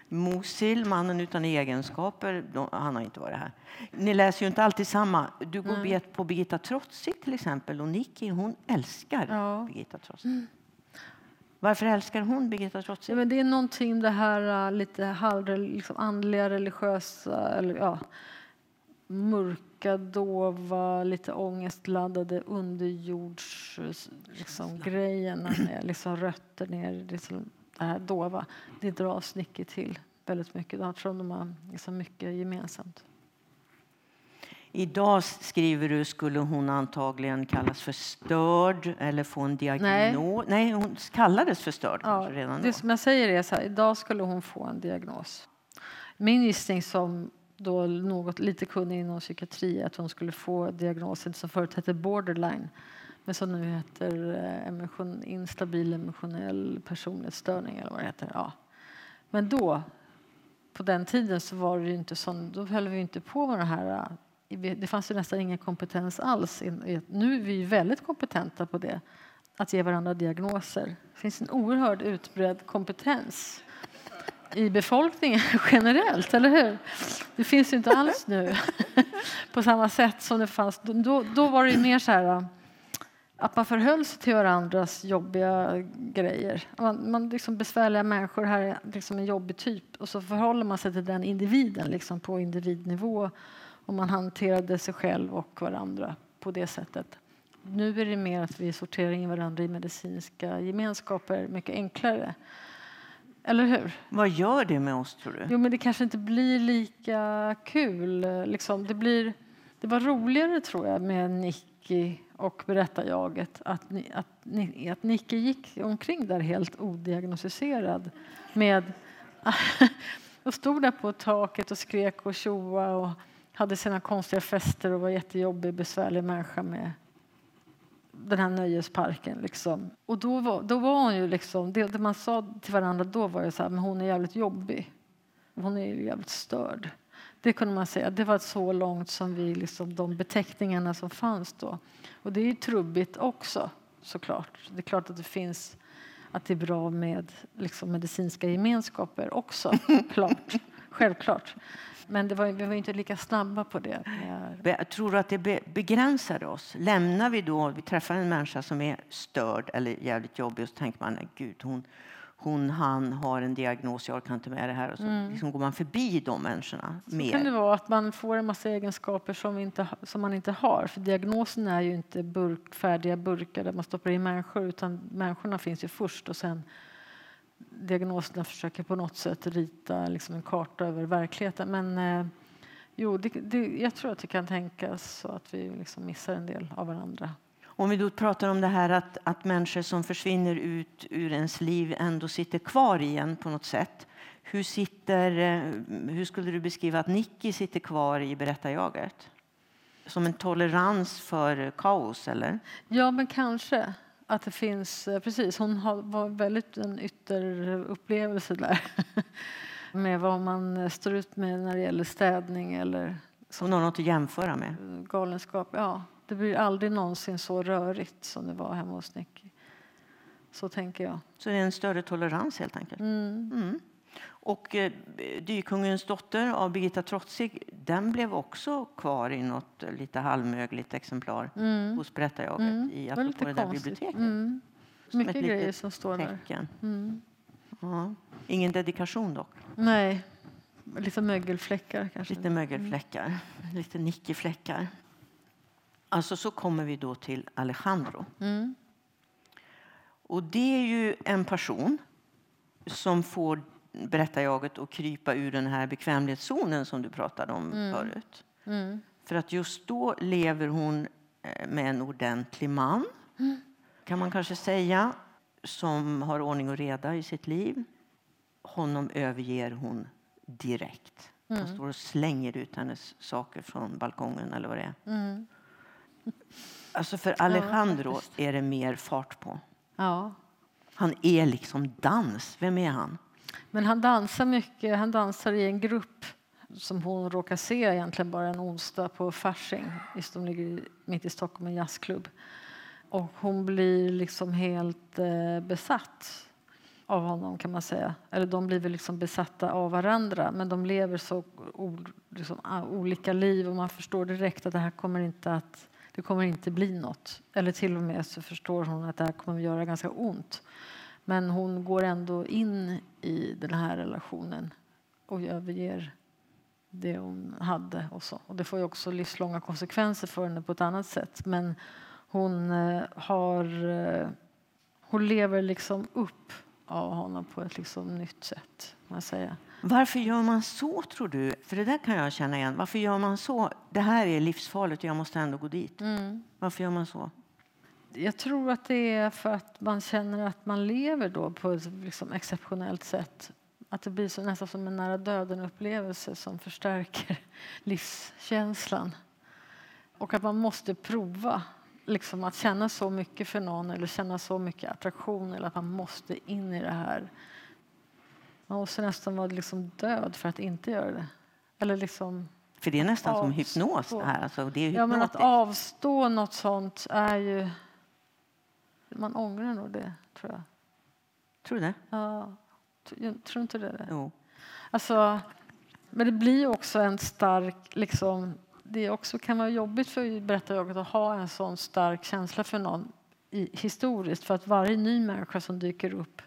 Mosil, mannen utan egenskaper, han har inte varit här. Ni läser ju inte alltid samma. Du går mm. på Birgitta Trotzig till exempel och Nicky hon älskar ja. Birgitta Trotzig. Mm. Varför älskar hon Birgitta Trotzig? Ja, men det är någonting det här äh, lite halv, liksom andliga, religiösa, eller ja, mörka, dova, lite ångestladdade underjords liksom, grejerna liksom, rötter ner. Liksom, det här dova, det dras Nicky till väldigt mycket. Jag tror de har liksom mycket gemensamt. Idag skriver du skulle hon antagligen kallas för störd eller få en diagnos. Nej, Nej hon kallades för störd ja, redan Det som jag säger är så här, idag skulle hon få en diagnos. Min gissning som då något lite kunnig inom psykiatri att hon skulle få diagnosen som förut hette borderline men som nu heter eh, emotion, instabil emotionell personlighetsstörning eller vad det heter. Ja. Men då, på den tiden, så var det inte sån, då höll vi inte på med det här. Eh, det fanns ju nästan ingen kompetens alls. Nu är vi väldigt kompetenta på det, att ge varandra diagnoser. Det finns en oerhört utbredd kompetens i befolkningen generellt, eller hur? Det finns ju inte alls nu på samma sätt som det fanns. Då, då var det mer så här äh, att man förhöll sig till varandras jobbiga grejer. Man, man liksom besvärliga människor, här är liksom en jobbig typ och så förhåller man sig till den individen liksom på individnivå och man hanterade sig själv och varandra på det sättet. Nu är det mer att vi sorterar in varandra i medicinska gemenskaper mycket enklare. Eller hur? Vad gör det med oss, tror du? Jo, men det kanske inte blir lika kul. Liksom, det, blir, det var roligare, tror jag, med Nicky och berättarjaget att, ni, att, ni, att Nicke gick omkring där helt odiagnostiserad med och stod där på taket och skrek och tjoa och hade sina konstiga fester och var jättejobbig, besvärlig människa med den här nöjesparken. Liksom. Och då var, då var hon ju liksom, det, det man sa till varandra då var ju så här, men hon är jävligt jobbig. Hon är ju jävligt störd. Det kunde man säga. Det var så långt som vi, liksom, de beteckningarna som fanns då. Och det är ju trubbigt också, såklart. Det är klart att det finns att det är bra med liksom, medicinska gemenskaper också. klart. Självklart. Men det var, vi var inte lika snabba på det. Jag tror att det begränsar oss? Lämnar vi då, vi träffar en människa som är störd eller jävligt jobbig och så tänker man, gud hon, hon, han har en diagnos, jag orkar inte med det här. Och så mm. liksom går man förbi de människorna. Så mer. kan det vara, att man får en massa egenskaper som, inte, som man inte har. För diagnosen är ju inte burk, färdiga burkar där man stoppar in människor, utan människorna finns ju först och sen diagnoserna försöker på något sätt rita liksom en karta över verkligheten. Men eh, jo, det, det, jag tror att det kan tänkas så att vi liksom missar en del av varandra. Om vi då pratar om det här att, att människor som försvinner ut ur ens liv ändå sitter kvar igen på något sätt. Hur, sitter, eh, hur skulle du beskriva att Nicky sitter kvar i berättarjaget? Som en tolerans för kaos, eller? Ja, men kanske. Att det finns, eh, precis, hon har, var väldigt en ytterupplevelse där. med vad man står ut med när det gäller städning eller hon har något att jämföra med. Galenskap, ja. Det blir aldrig någonsin så rörigt som det var hemma hos Nicky. Så tänker jag. Så det är en större tolerans helt enkelt. Mm. Mm. Och eh, Dykungens dotter av Birgitta Trotzig, den blev också kvar i något lite halvmögligt exemplar Mm. hos Berättarjaget Mm. i Det apropå lite det där biblioteket. Mm. Som Mycket litet grejer som står där. Tecken. Mm. Ja. Ingen dedikation dock. Nej, lite mögelfläckar kanske. Lite mögelfläckar, lite nickifläckar. Alltså så kommer vi då till Alejandro. Mm. Och det är ju en person som får berättarjaget att krypa ur den här bekvämlighetszonen som du pratade om förut. Mm. För att just då lever hon eh, med en ordentlig man, kan man kanske säga, som har ordning och reda i sitt liv. Honom överger hon direkt. Han står och slänger ut hennes saker från balkongen eller vad det är. Mm. Alltså för Alejandro faktiskt. är det mer fart på. Ja. Han är liksom dans. Vem är han? Men han dansar mycket. Han dansar i en grupp som hon råkar se egentligen bara en onsdag på Fasching. De ligger mitt i Stockholm, en jazzklubb. Och hon blir liksom helt eh, besatt av honom kan man säga. Eller de blir väl liksom besatta av varandra men de lever så liksom, olika liv och man förstår direkt att det här kommer inte att det kommer inte bli något. Eller till och med så förstår hon att det här kommer att göra ganska ont. Men hon går ändå in i den här relationen och överger det hon hade. Och, så. och det får ju också livslånga konsekvenser för henne på ett annat sätt. Men hon eh, har... Eh, hon lever liksom upp av honom på ett liksom nytt sätt. Man säger. Varför gör man så, tror du? För det där kan jag känna igen. Varför gör man så? Det här är livsfarligt och jag måste ändå gå dit. Varför gör man så? Jag tror att det är för att man känner att man lever då på ett liksom exceptionellt sätt. Att det blir så, nästan som en nära döden-upplevelse som förstärker livskänslan. Och att man måste prova liksom att känna så mycket för någon eller känna så mycket attraktion eller att man måste in i det här. Man måste nästan vara liksom död för att inte göra det. Eller liksom, För det är nästan som Avstå. hypnos det här. Alltså, det är ja, men att avstå något sånt är ju... Man ångrar nog det, tror jag. Tror du det? Ja, jag tror inte det. Jo. Alltså, men det blir också en stark... Liksom, det är också, kan vara jobbigt för berättarjaget att ha en sån stark känsla för någon i, historiskt. För att varje ny människa som dyker upp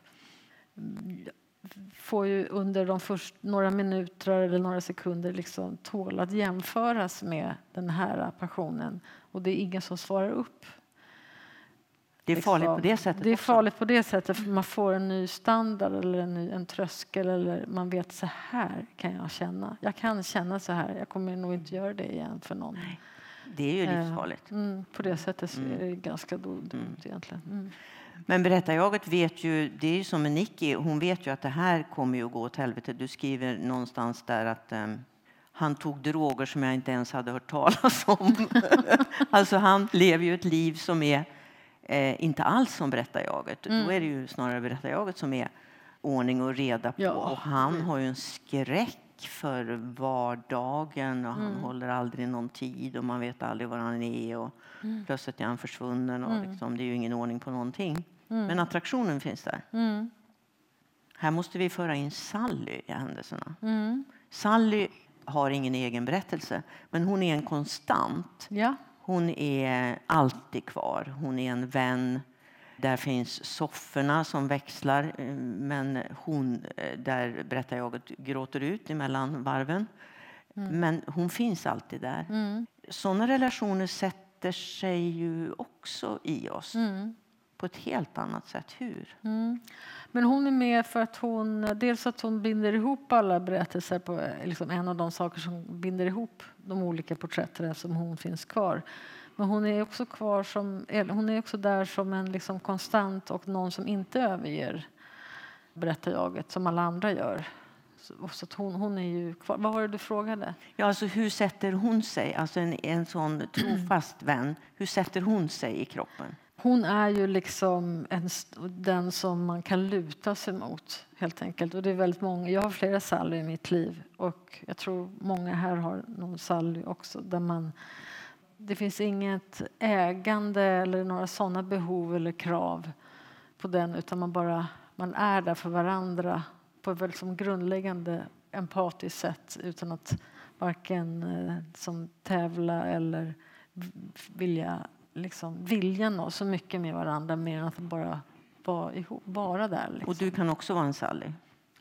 får ju under de först några minuter eller några sekunder liksom tåla att jämföras med den här passionen. Och det är ingen som svarar upp. Det är liksom. farligt på det sättet Det är också. farligt på det sättet för man får en ny standard eller en, ny, en tröskel eller man vet så här kan jag känna. Jag kan känna så här. Jag kommer nog inte göra det igen för någon. Det är ju Eh, livsfarligt. Mm, på det sättet så är det ganska dumt egentligen. Mm. Men berättarjaget vet ju, det är ju som med Nicky, hon vet ju att det här kommer ju att gå åt helvete. Du skriver någonstans där att ehm, han tog droger som jag inte ens hade hört talas om. alltså han lever ju ett liv som är eh, inte alls som berättarjaget. Då är det ju snarare berättarjaget som är ordning och reda på. Ja. Och han har ju en skräck för vardagen och han håller aldrig någon tid och man vet aldrig var han är och plötsligt är han försvunnen och liksom, det är ju ingen ordning på någonting. Men attraktionen finns där. Mm. Här måste vi föra in Sally i händelserna. Mm. Sally har ingen egen berättelse, men hon är en konstant. Ja. Hon är alltid kvar. Hon är en vän. Där finns sofforna som växlar, eh, men hon, eh, där berättarjaget gråter ut emellan varven. Men hon finns alltid där. Mm. Sådana relationer sätter sig ju också i oss Mm. På ett helt annat sätt. Hur? Mm. Men hon är med för att hon, dels att hon binder ihop alla berättelser på liksom en av de saker som binder ihop de olika porträtten eftersom hon finns kvar. Men hon är också kvar som, hon är också där som en liksom konstant och någon som inte överger berättarjaget som alla andra gör. Så, så att hon, hon är ju kvar. Vad var det du frågade? Ja, alltså, hur sätter hon sig, alltså en, en sån trofast vän, hur sätter hon sig i kroppen? Hon är ju liksom en, den som man kan luta sig mot. helt enkelt. Och det är väldigt många. Jag har flera Sally i mitt liv och jag tror många här har någon Sally också där man det finns inget ägande eller några sådana behov eller krav på den utan man bara man är där för varandra på ett väldigt som grundläggande empatiskt sätt utan att varken eh, som tävla eller vilja, liksom, vilja nå så mycket med varandra mer än att bara vara, ihop, vara där. Liksom. Och du kan också vara en Sally?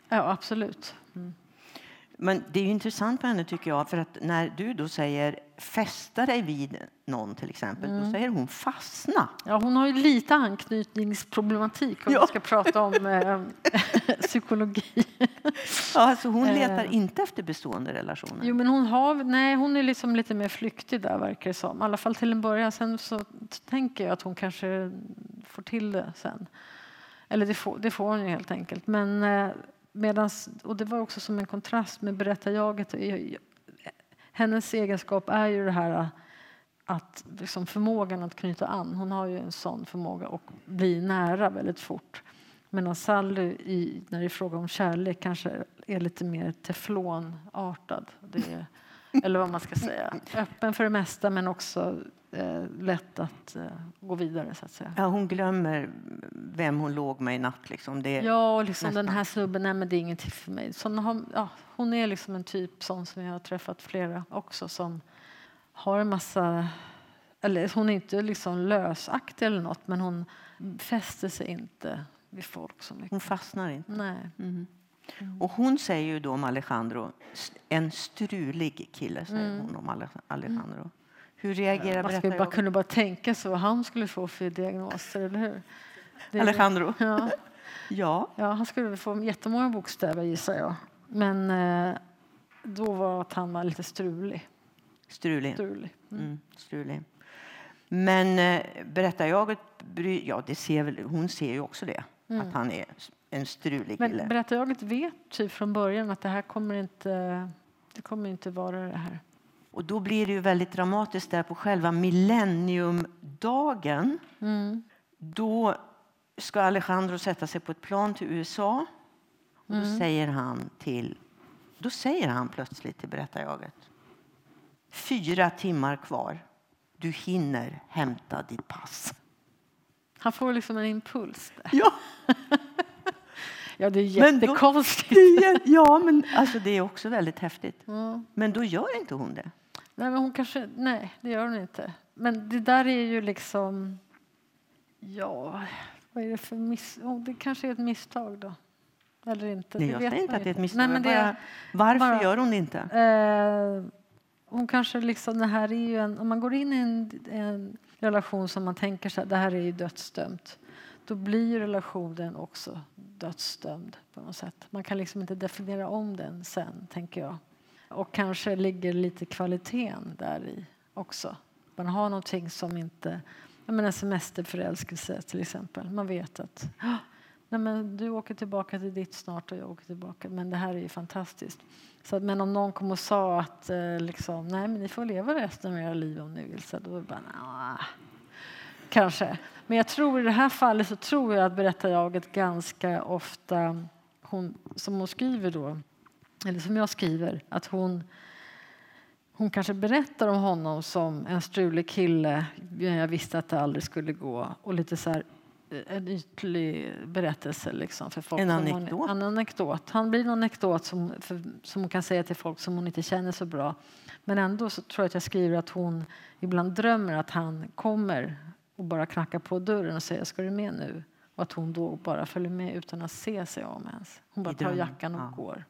Ja, absolut. Mm. Men det är intressant med henne tycker jag, för att när du då säger fästa dig vid någon till exempel, mm. då säger hon fastna. Ja, hon har ju lite anknytningsproblematik om ja. vi ska prata om eh, psykologi. ja, alltså hon letar eh. inte efter bestående relationer. Jo, men hon har, nej, hon är liksom lite mer flyktig där verkar det som. I alla fall till en början. Sen så tänker jag att hon kanske får till det sen. Eller det får, det får hon ju helt enkelt. Men eh, Medans, och det var också som en kontrast med berättarjaget. Hennes egenskap är ju det här att liksom förmågan att knyta an. Hon har ju en sån förmåga att bli nära väldigt fort. Medan Sally, i, när det är fråga om kärlek, kanske är lite mer teflonartad. Det är, eller vad man ska säga. Öppen för det mesta, men också lätt att eh, gå vidare. så att säga. Ja, hon glömmer vem hon låg med i natt. Liksom. Det ja, och liksom den här snubben, nej men det är ingenting för mig. Har, ja, hon är liksom en typ sån som jag har träffat flera också som har en massa... Eller hon är inte liksom lösaktig eller nåt men hon fäster sig inte vid folk så mycket. Hon fastnar inte? Nej. Mm. Mm. Och hon säger ju då om Alejandro, en strulig kille säger mm. hon om Alejandro. Hur reagerar Man skulle bara, kunde bara tänka sig vad han skulle få för diagnoser, eller hur? Det, Alejandro? Ja. ja. ja. Han skulle få jättemånga bokstäver gissar jag. Men eh, då var att han var lite strulig. Strulig? Strulig. Mm. Mm, strulig. Men eh, berättarjaget, ja det ser väl, hon ser ju också det. Mm. Att han är en strulig kille. Men berättarjaget vet typ från början att det här kommer inte, det kommer inte vara det här. Och då blir det ju väldigt dramatiskt där på själva millenniumdagen. Mm. Då ska Alejandro sätta sig på ett plan till USA. Och då, mm. säger han till, då säger han plötsligt till berättarjaget. Fyra timmar kvar. Du hinner hämta ditt pass. Han får liksom en impuls. Där. Ja. ja, det är jättekonstigt. Men då, ja, men alltså, det är också väldigt häftigt. Mm. Men då gör inte hon det. Nej, men hon kanske, nej, det gör hon inte. Men det där är ju liksom... Ja, vad är det för miss... Oh, det kanske är ett misstag då. Eller inte. Nej, jag säger inte att det är ett misstag. Nej, men det, bara, varför bara, gör hon det inte? Eh, hon kanske liksom, det här är ju en, om man går in i en, en relation som man tänker sig det här är ju dödsdömt då blir relationen också dödsdömd på något sätt. Man kan liksom inte definiera om den sen, tänker jag. Och kanske ligger lite kvaliteten där i också. Man har någonting som inte... Jag menar semesterförälskelse till exempel. Man vet att nej men du åker tillbaka till ditt snart och jag åker tillbaka. Men det här är ju fantastiskt. Så, men om någon kom och sa att eh, liksom, nej men ni får leva resten av era liv om ni vill. Så då är det bara, nah. Kanske. Men jag tror i det här fallet så tror jag att berättarjaget ganska ofta, hon, som hon skriver då, eller som jag skriver, att hon, hon kanske berättar om honom som en strulig kille. Jag visste att det aldrig skulle gå. Och lite så här, eh, en ytlig berättelse. Liksom, för folk en anekdot? Hon, en anekdot. Han blir en anekdot som, för, som hon kan säga till folk som hon inte känner så bra. Men ändå så tror jag att jag skriver att hon ibland drömmer att han kommer och bara knackar på dörren och säger ska du med nu? Och att hon då bara följer med utan att se sig om ens. Hon bara tar jackan och ja. går.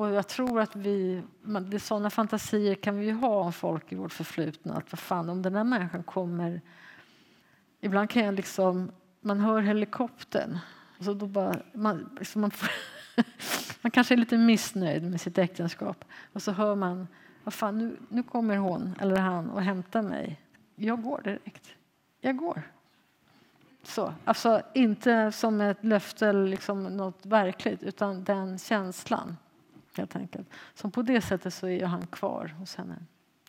Och jag tror att vi, det sådana fantasier kan vi ha om folk i vårt förflutna. Att vad fan, om den där människan kommer... Ibland kan jag liksom... Man hör helikoptern. Så då bara, man, liksom man, man kanske är lite missnöjd med sitt äktenskap. Och så hör man, vad fan, nu, nu kommer hon eller han och hämtar mig. Jag går direkt. Jag går. Så, alltså inte som ett löfte eller liksom något verkligt, utan den känslan helt enkelt. Så på det sättet så är han kvar hos henne.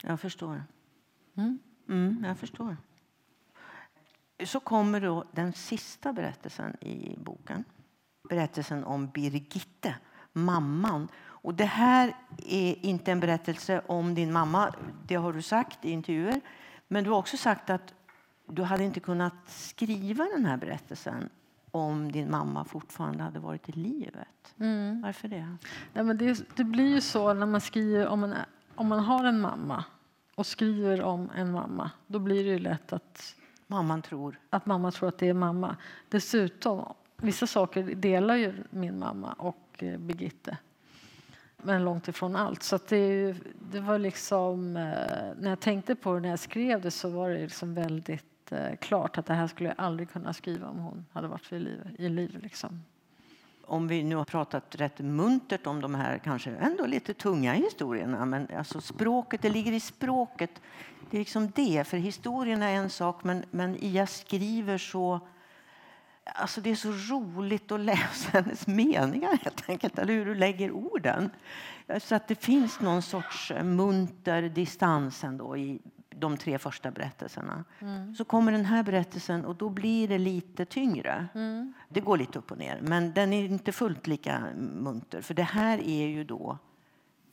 Jag förstår. Mm. Mm, jag förstår. Så kommer då den sista berättelsen i boken. Berättelsen om Birgitte, mamman. Och det här är inte en berättelse om din mamma, det har du sagt i intervjuer. Men du har också sagt att du hade inte kunnat skriva den här berättelsen om din mamma fortfarande hade varit i livet. Mm. Varför det? Ja, men det, det blir ju så när man skriver om man, om man har en mamma och skriver om en mamma. Då blir det ju lätt att, Mamman tror. att mamma tror att det är mamma. Dessutom, vissa saker delar ju min mamma och eh, Birgitte. Men långt ifrån allt. Så det, det var liksom, eh, när jag tänkte på det när jag skrev det så var det liksom väldigt eh, klart att det här skulle jag aldrig kunna skriva om hon hade varit i liv. I liv liksom. Om vi nu har pratat rätt muntert om de här kanske ändå lite tunga historierna, men alltså språket, det ligger i språket. Det är liksom det, för historien är en sak, men, men Ia skriver så Alltså det är så roligt att läsa hennes meningar helt enkelt, eller hur du lägger orden. Så att det finns någon sorts munter distans ändå i de tre första berättelserna. Så kommer den här berättelsen och då blir det lite tyngre. Det går lite upp och ner, men den är inte fullt lika munter. För det här är ju då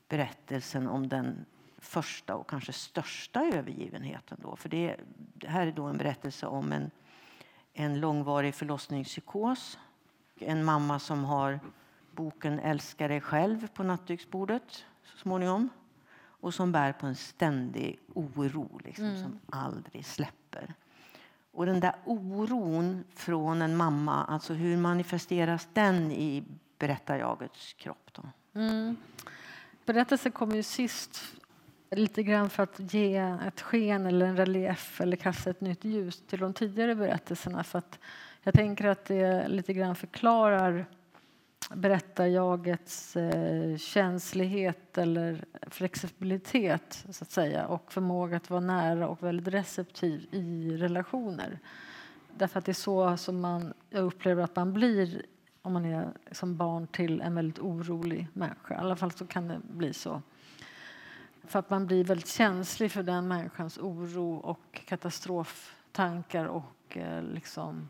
berättelsen om den första och kanske största övergivenheten. Då. För det, det här är då en berättelse om en, en långvarig förlossningspsykos. En mamma som har boken Älska dig själv på nattduksbordet så småningom. Och som bär på en ständig oro liksom, som aldrig släpper. Och den där oron från en mamma, alltså hur manifesteras den i berättarjagets kropp? Då? Mm. Berättelsen kommer ju sist lite grann för att ge ett sken eller en relief eller kasta ett nytt ljus till de tidigare berättelserna. För att jag tänker att det lite grann förklarar berättarjagets eh, känslighet eller flexibilitet så att säga och förmåga att vara nära och väldigt receptiv i relationer. Därför att det är så som man, jag upplever att man blir om man är som barn till en väldigt orolig människa. I alla fall så kan det bli så. För att man blir väldigt känslig för den människans oro och katastroftankar och eh, liksom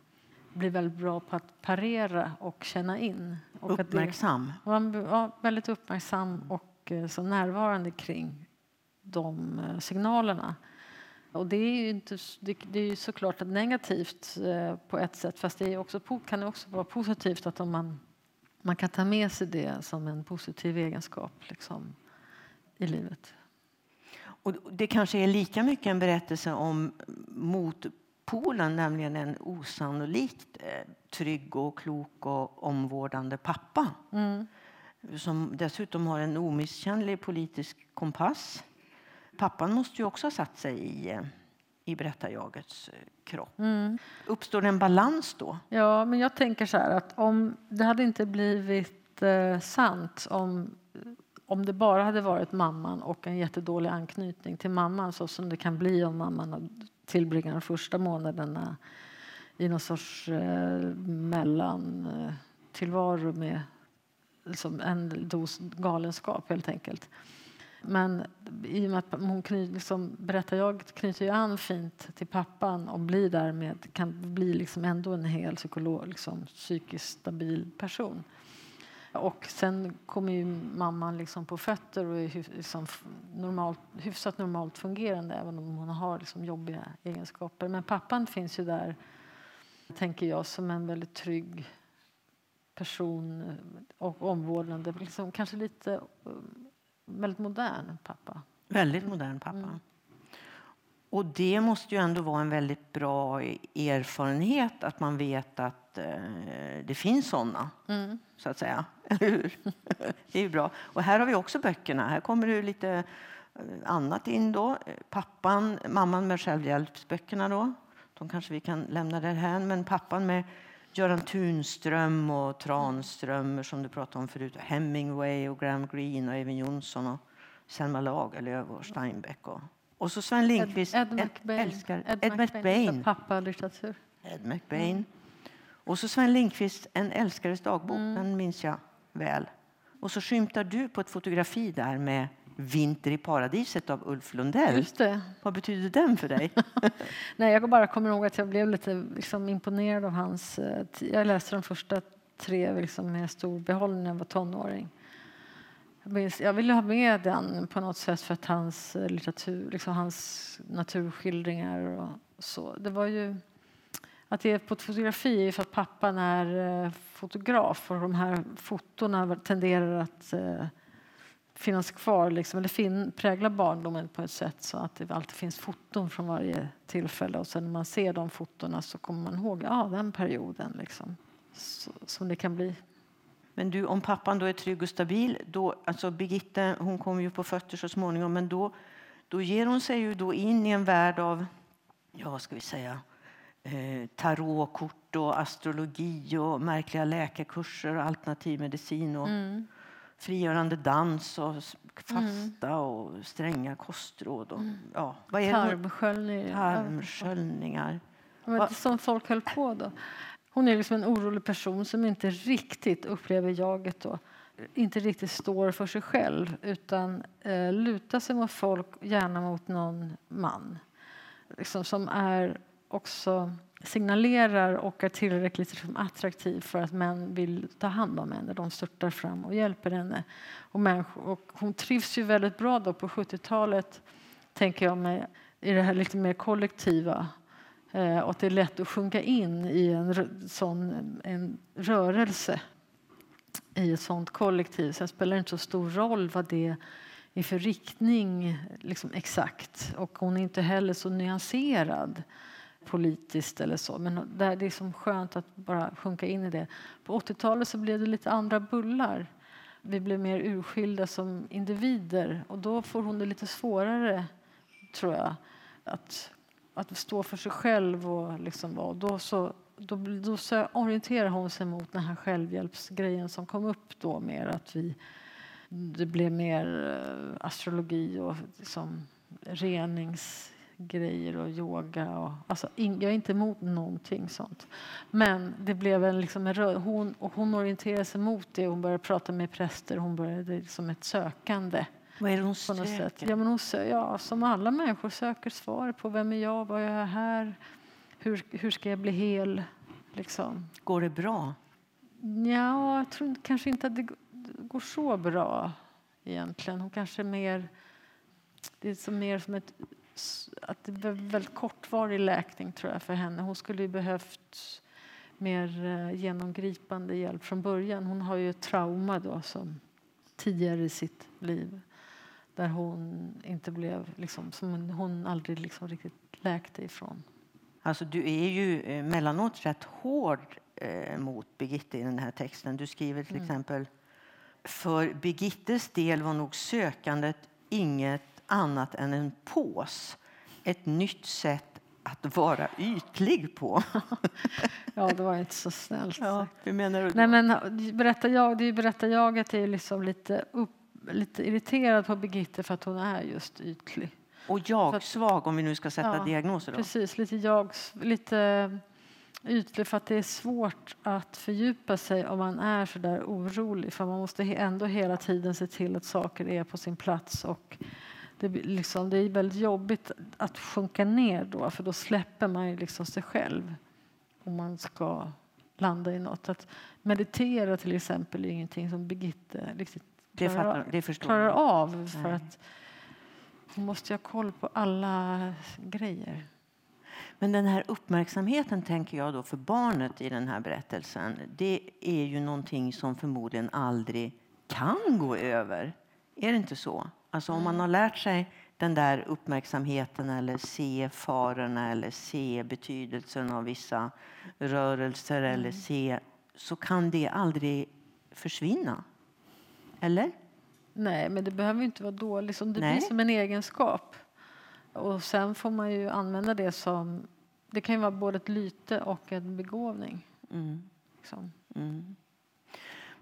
blir väldigt bra på att parera och känna in. Och att det- Uppmärksam. man blir ja, väldigt uppmärksam och eh, så närvarande kring de eh, signalerna. Och det är ju, inte, det, det är ju såklart negativt eh, på ett sätt fast det är också, kan också vara positivt att om man, man kan ta med sig det som en positiv egenskap liksom, i livet. Och det kanske är lika mycket en berättelse om motpolen, nämligen en osannolikt eh, trygg och klok och omvårdande pappa. Som dessutom har en omisskännlig politisk kompass. Pappan måste ju också ha satt sig i, eh, i berättarjagets eh, kropp. Uppstår det en balans då? Ja, men jag tänker så här att om det hade inte blivit eh, sant om, om det bara hade varit mamman och en jättedålig anknytning till mamman så som det kan bli om mamman tillbringar de första månaderna i någon sorts eh, mellantillvaro eh, med liksom en dos galenskap helt enkelt. Men i och med att hon kny, liksom, berättar jag knyter ju an fint till pappan och blir därmed kan bli liksom ändå en hel psykolog, liksom, psykiskt stabil person. Och sen kommer ju mamman liksom på fötter och är liksom, normalt, hyfsat normalt fungerande även om hon har liksom jobbiga egenskaper. Men pappan finns ju där, tänker jag, som en väldigt trygg person eh, och omvårdnande, liksom, kanske lite eh, väldigt modern pappa. Väldigt modern pappa. Och det måste ju ändå vara en väldigt bra erfarenhet att man vet att eh, det finns såna, så att säga. Hur? det är ju bra. Och här har vi också böckerna. Här kommer det lite eh, annat in då. Pappan, mamman med självhjälpsböckerna då. De kanske vi kan lämna därhän. Men pappan med Göran Tunström och Tranströmer som du pratade om förut. Hemingway och Graham Greene och Even Jonsson och Selma Lagerlöf och Steinbeck. Och, och så Sven Lindqvist. Ed, Ed McBain. älskar Ed, Ed McBain. McBain. Pappa-litteratur. Ed McBain. Och så Sven Lindqvist, En älskares dagbok. Den minns jag väl. Och så skymtar du på ett fotografi där med Vinter i paradiset av Ulf Lundell. Just det. Vad betyder den för dig? Nej, jag bara kommer ihåg att jag blev lite liksom, imponerad av hans... eh, Jag läste de första tre liksom, med stor behållning när jag var tonåring. jag ville ha med den på något sätt för att hans litteratur, liksom hans naturskildringar och så. Det var ju att det är på ett fotografi för att pappan är eh, fotograf och de här fotona tenderar att eh, finnas kvar, liksom, eller fin, prägla barndomen på ett sätt så att det alltid finns foton från varje tillfälle. Och sen när man ser de fotona så kommer man ihåg ja, den perioden. Liksom, så, som det kan bli. Men du, om pappan då är trygg och stabil, då, alltså Birgitta hon kommer ju på fötter så småningom, men då, då ger hon sig ju då in i en värld av, ja vad ska vi säga, eh, tarotkort och astrologi och märkliga läkarkurser och alternativ medicin. Och, mm frigörande dans och fasta mm. och stränga kostråd. Och, mm. ja, vad är Tarmsköljningar. Tarmsköljningar. Ja, det som folk höll på då. Hon är liksom en orolig person som inte riktigt upplever jaget då. Inte riktigt står för sig själv utan eh, lutar sig mot folk, gärna mot någon man. Liksom, som är också signalerar och är tillräckligt liksom, attraktiv för att män vill ta hand om henne. De störtar fram och hjälper henne. Och, och hon trivs ju väldigt bra då på 70-talet, tänker jag mig, i det här lite mer kollektiva. Eh, och att det är lätt att sjunka in i en sån en rörelse i ett sånt kollektiv. Sen spelar det inte så stor roll vad det är för riktning liksom exakt. Och hon är inte heller så nyanserad politiskt eller så. Men det är liksom skönt att bara sjunka in i det. På 80-talet så blev det lite andra bullar. Vi blev mer urskilda som individer och då får hon det lite svårare, tror jag, att, att stå för sig själv. Och liksom, och då, så, då, då så orienterar hon sig mot den här självhjälpsgrejen som kom upp då mer att vi det blev mer eh, astrologi och liksom renings grejer och yoga. Och, alltså, jag är inte emot någonting sånt. Men det blev en, liksom en rör, hon, och hon orienterade sig mot det. Hon började prata med präster. Hon började liksom ett sökande. Vad är det hon söker? Ja, men hon sö ja, som alla människor söker svar på vem är jag, vad är jag här, hur, hur ska jag bli hel? Liksom. Går det bra? Ja, jag tror kanske inte att det går så bra egentligen. Hon kanske mer... Det är som mer som ett att det var väldigt kortvarig läkning tror jag för henne. Hon skulle ju behövt mer eh, genomgripande hjälp från början. Hon har ju ett trauma då som tidigare i sitt liv där hon inte blev liksom, som hon aldrig liksom riktigt läkte ifrån. Alltså, du är ju eh, mellanåt rätt hård eh, mot Birgitte i den här texten. Du skriver till mm. exempel för Birgittes del var nog sökandet inget annat än en pås. Ett nytt sätt att vara ytlig på. ja, det var inte så snällt. Ja, hur menar du? Nej, men berättar jag, det berättarjaget är liksom lite, upp, lite irriterad på Birgitte för att hon är just ytlig. Och jag-svag om vi nu ska sätta ja, diagnoser. Då. Precis, lite jag, lite ytlig för att det är svårt att fördjupa sig om man är så där orolig. För man måste ändå hela tiden se till att saker är på sin plats och det, liksom, det är väldigt jobbigt att sjunka ner då, för då släpper man ju liksom sig själv om man ska landa i något. Att meditera till exempel är ingenting som Birgitte riktigt klarar, det fattar, det klarar av. För Nej. att hon måste ha koll på alla grejer. Men den här uppmärksamheten tänker jag då för barnet i den här berättelsen. Det är ju någonting som förmodligen aldrig kan gå över. Är det inte så? Alltså om man mm. har lärt sig den där uppmärksamheten eller se farorna eller se betydelsen av vissa rörelser mm. eller se så kan det aldrig försvinna. Eller? Nej, men det behöver inte vara dåligt. Det Nej. blir som en egenskap. Och sen får man ju använda det som... Det kan ju vara både ett lyte och en begåvning. Mm. Liksom. Mm.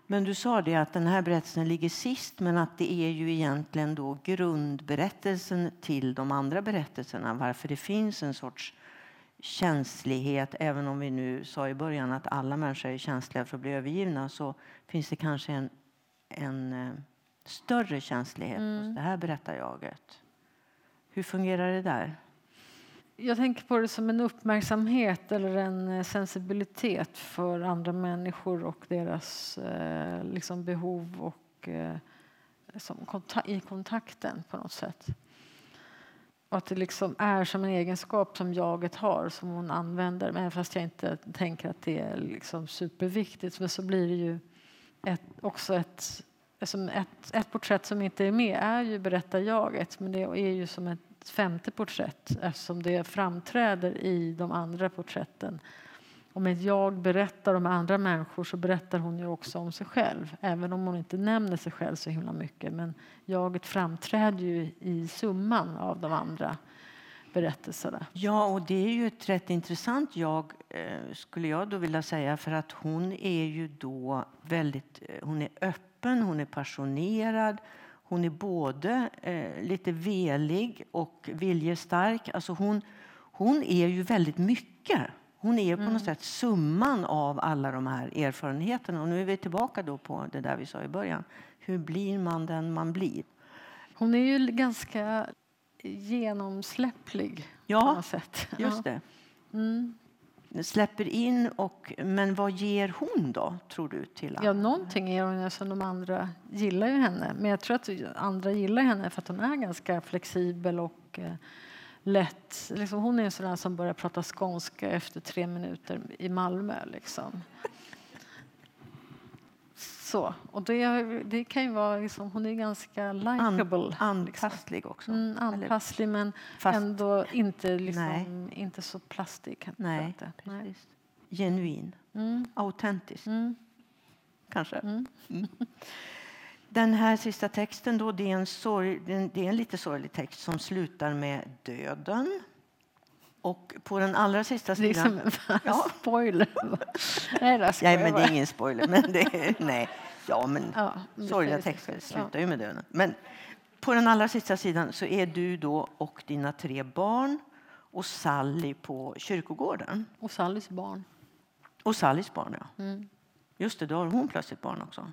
Men du sa det att den här berättelsen ligger sist men att det är ju egentligen då grundberättelsen till de andra berättelserna. Varför det finns en sorts känslighet. Även om vi nu sa i början att alla människor är känsliga för att bli övergivna så finns det kanske en, en uh, större känslighet mm. hos det här berättarjaget. Hur fungerar det där? Jag tänker på det som en uppmärksamhet eller en eh, sensibilitet för andra människor och deras eh, liksom behov och eh, liksom, i kontakten på något sätt. Och att det liksom är som en egenskap som jaget har, som hon använder. Men fast jag inte tänker att det är liksom superviktigt. Men så blir det ju ett, också ett, ett, ett porträtt som inte är med är ju berättarjaget. Men det är ju som ett ett femte porträtt eftersom det framträder i de andra porträtten. Om ett jag berättar om andra människor så berättar hon ju också om sig själv. Även om hon inte nämner sig själv så himla mycket. Men jaget framträder ju i summan av de andra berättelserna. Ja, och det är ju ett rätt intressant jag, eh, skulle jag då vilja säga. För att hon är ju då väldigt, eh, hon är öppen, hon är passionerad. Hon är både eh, lite velig och viljestark. Alltså hon, hon är ju väldigt mycket. Hon är på mm. något sätt summan av alla de här erfarenheterna. Och nu är vi tillbaka då på det där vi sa i början. Hur blir man den man blir? Hon är ju ganska genomsläpplig ja, på något sätt. just det. Mm. Släpper in, och, men vad ger hon då, tror du? till Ja, någonting ger hon som de andra gillar ju henne. Men jag tror att andra gillar henne för att hon är ganska flexibel och eh, lätt. Liksom hon är en sån som börjar prata skånska efter tre minuter i Malmö. Liksom. Så. Och det, det kan ju vara, liksom, hon är ganska likeable. An, anpasslig liksom. också. Mm, anpasslig men Fast, ändå inte, liksom, inte så plastig. Nej, Nej. Genuin. Mm. Autentisk. Mm. Kanske. Mm. mm. Den här sista texten då, det är, en sorg, det är en lite sorglig text som slutar med döden. Och på den allra sista sidan... Det är som en ja. spoiler. nej, nej, men det är ingen spoiler. Men det är, nej. Ja, men ja, sorgliga texter slutar ju med döden. Men på den allra sista sidan så är du då och dina tre barn och Sally på kyrkogården. Och Sallys barn. Och Sallys barn, ja. Mm. Just det, då har hon plötsligt barn också.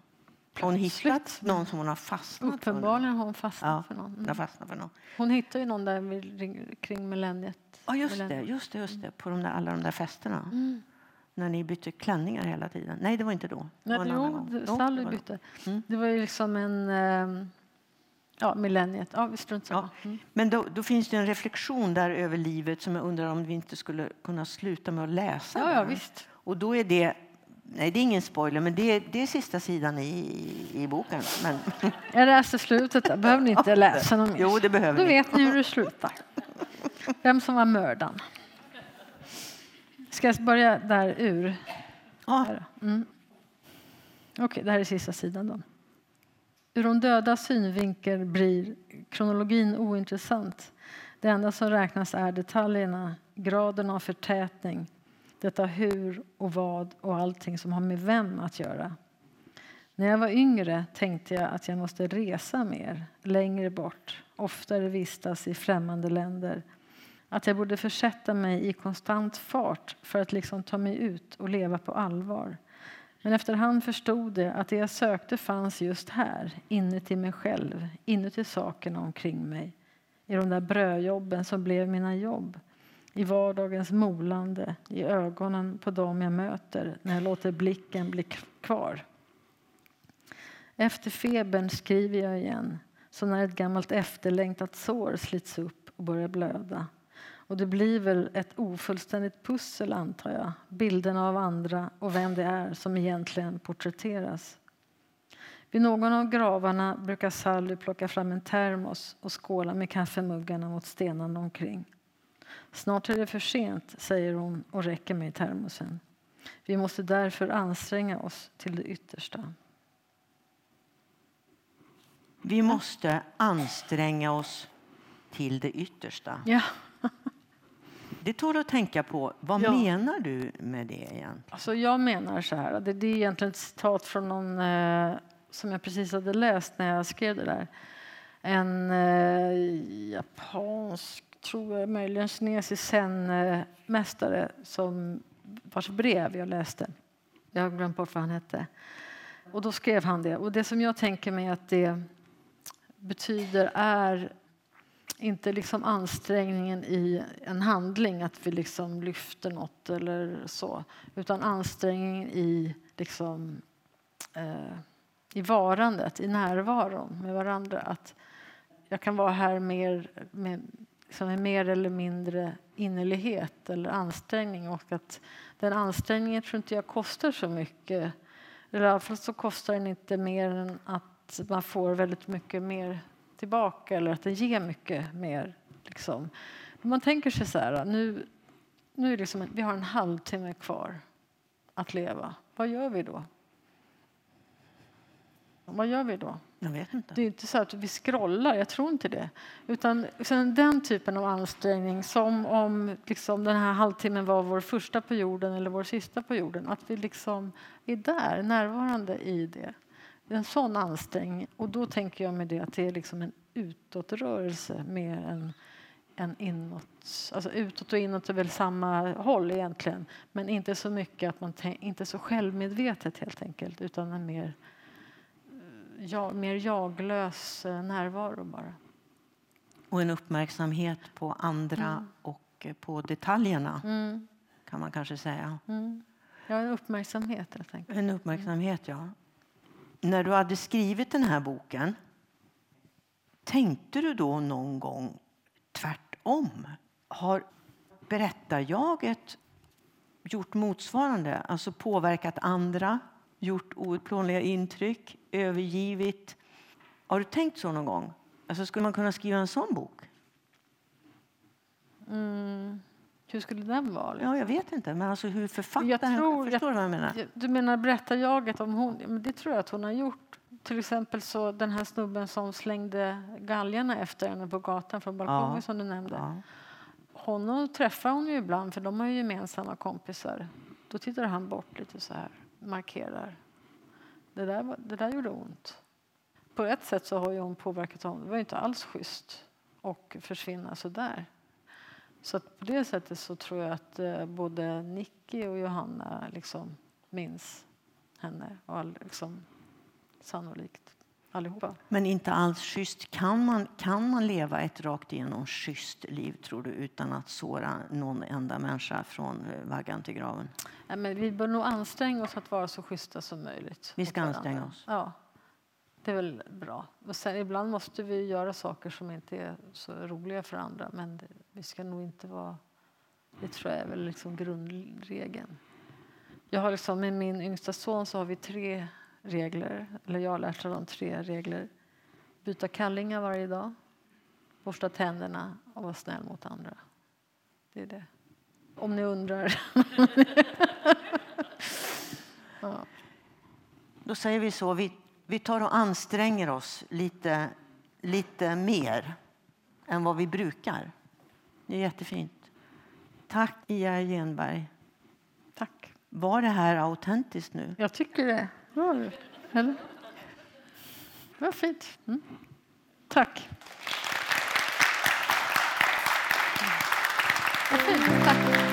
Har hon hittat någon som hon har fastnat Uppenbarligen har hon fastnat ja, för någon. Mm. Fastnat för någon. Hon hittar ju någon där kring millenniet. Ja, just det, just det, just det. På de där, alla de där festerna. Mm. När ni bytte klänningar hela tiden. Nej, det var inte då. Nej, det jo, Sally bytte. Mm. Det var ju liksom en... Ehm, ja, millenniet. Ja, vi strunt ja. Mm. Men då, då, finns det en reflektion där över livet som jag undrar om vi inte skulle kunna sluta med att läsa. Ja, ja visst. Och då är det Nej, det är ingen spoiler, men det, det är sista sidan i, i boken. Men... Jag läste slutet, där behöver ni inte läsa något mer. Jo, det behöver Då vet ni hur det slutar. Vem som var mördaren. Ska jag börja där ur? Ja. Mm. Okej, okay, det här är sista sidan då. Ur de döda synvinkel blir kronologin ointressant. Det enda som räknas är detaljerna, graden av förtätning, detta hur och vad och allting som har med vem att göra. När jag var yngre tänkte jag att jag måste resa mer, längre bort, oftare vistas i främmande länder. Att jag borde försätta mig i konstant fart för att liksom ta mig ut och leva på allvar. Men efterhand förstod jag att det jag sökte fanns just här, inuti mig själv, inuti sakerna omkring mig. I de där brödjobben som blev mina jobb i vardagens molande, i ögonen på dem jag möter när jag låter blicken bli kvar. Efter febern skriver jag igen, som när ett gammalt efterlängtat sår slits upp och börjar blöda. Och det blir väl ett ofullständigt pussel, antar jag. Bilderna av andra och vem det är som egentligen porträtteras. Vid någon av gravarna brukar Sally plocka fram en termos och skåla med kaffemuggarna mot stenarna omkring. Snart är det för sent, säger hon och räcker mig termosen. Vi måste därför anstränga oss till det yttersta. Vi måste anstränga oss till det yttersta. Ja. Det tål att tänka på. Vad ja. menar du med det egentligen? Alltså jag menar så här, det, är egentligen ett citat från någon eh, som jag precis hade läst när jag skrev det där. En eh, japansk tror jag, möjligen kinesisk zen-mästare som vars brev jag läste. Jag har glömt bort vad han hette. Och då skrev han det. Och det som jag tänker mig att det betyder är inte liksom ansträngningen i en handling, att vi liksom lyfter något eller så, utan ansträngningen i liksom, eh, i varandet, i närvaron med varandra. Att jag kan vara här mer, med, liksom med mer eller mindre innerlighet eller ansträngning och att den ansträngningen tror inte jag kostar så mycket. Eller i alla fall så kostar den inte mer än att man får väldigt mycket mer tillbaka eller att den ger mycket mer. Liksom. Man tänker sig så här, nu, nu liksom, vi har en halvtimme kvar att leva. Vad gör vi då? Vad gör vi då? Jag vet inte. Det är inte så att vi scrollar, jag tror inte det. Utan den typen av ansträngning, som om liksom den här halvtimmen var vår första på jorden eller vår sista på jorden. Att vi liksom är där, närvarande i det. En sån ansträngning. Och då tänker jag med det att det är liksom en utåtrörelse mer än en inåt. Alltså utåt och inåt är väl samma håll egentligen. Men inte så mycket att man inte så självmedvetet helt enkelt utan en mer jag, mer jaglös eh, närvaro bara. Och en uppmärksamhet på andra mm. och eh, på detaljerna, mm. kan man kanske säga. Mm. Ja, en uppmärksamhet helt enkelt. En uppmärksamhet, ja. När du hade skrivit den här boken, tänkte du då någon gång tvärtom? Har berättarjaget gjort motsvarande, alltså påverkat andra gjort outplånliga intryck, övergivit. Har du tänkt så någon gång? Alltså, skulle man kunna skriva en sån bok? Mm. Hur skulle den vara? Ja, jag vet inte. Men alltså hur författaren... Jag tror, förstår jag, vad jag menar? Du menar berättarjaget om hon? Men det tror jag att hon har gjort. Till exempel så den här snubben som slängde galgarna efter henne på gatan från balkongen ja. som du nämnde. Ja. Honom träffar hon ju ibland för de har ju gemensamma kompisar. Då tittar han bort lite så här markerar. Det där, det där gjorde ont. På ett sätt så har ju hon påverkat honom. Det var inte alls schysst att försvinna så där. Så på det sättet så tror jag att eh, både Nicky och Johanna liksom minns henne. Och liksom, sannolikt allihopa. Men inte alls schysst. Kan man, kan man leva ett rakt igenom schysst liv tror du utan att såra någon enda människa från eh, vaggan till graven? Ja, men vi bör nog anstränga oss att vara så schyssta som möjligt. Vi ska anstränga oss? Ja, det är väl bra. Och sen, ibland måste vi göra saker som inte är så roliga för andra men det, vi ska nog inte vara... Det tror jag är väl liksom grundregeln. Jag har liksom, med min yngsta son så har vi tre regler, eller jag har lärt honom tre regler. Byta kallingar varje dag, borsta tänderna och vara snäll mot andra. Det är det. Om ni undrar. ja. Då säger vi så. Vi, vi tar och anstränger oss lite, lite mer än vad vi brukar. Det är jättefint. Tack, Ia Genberg. Tack. Var det här autentiskt nu? Jag tycker det. Var det? Eller? Det var fint. Mm. Tack. Vad fint. Tack.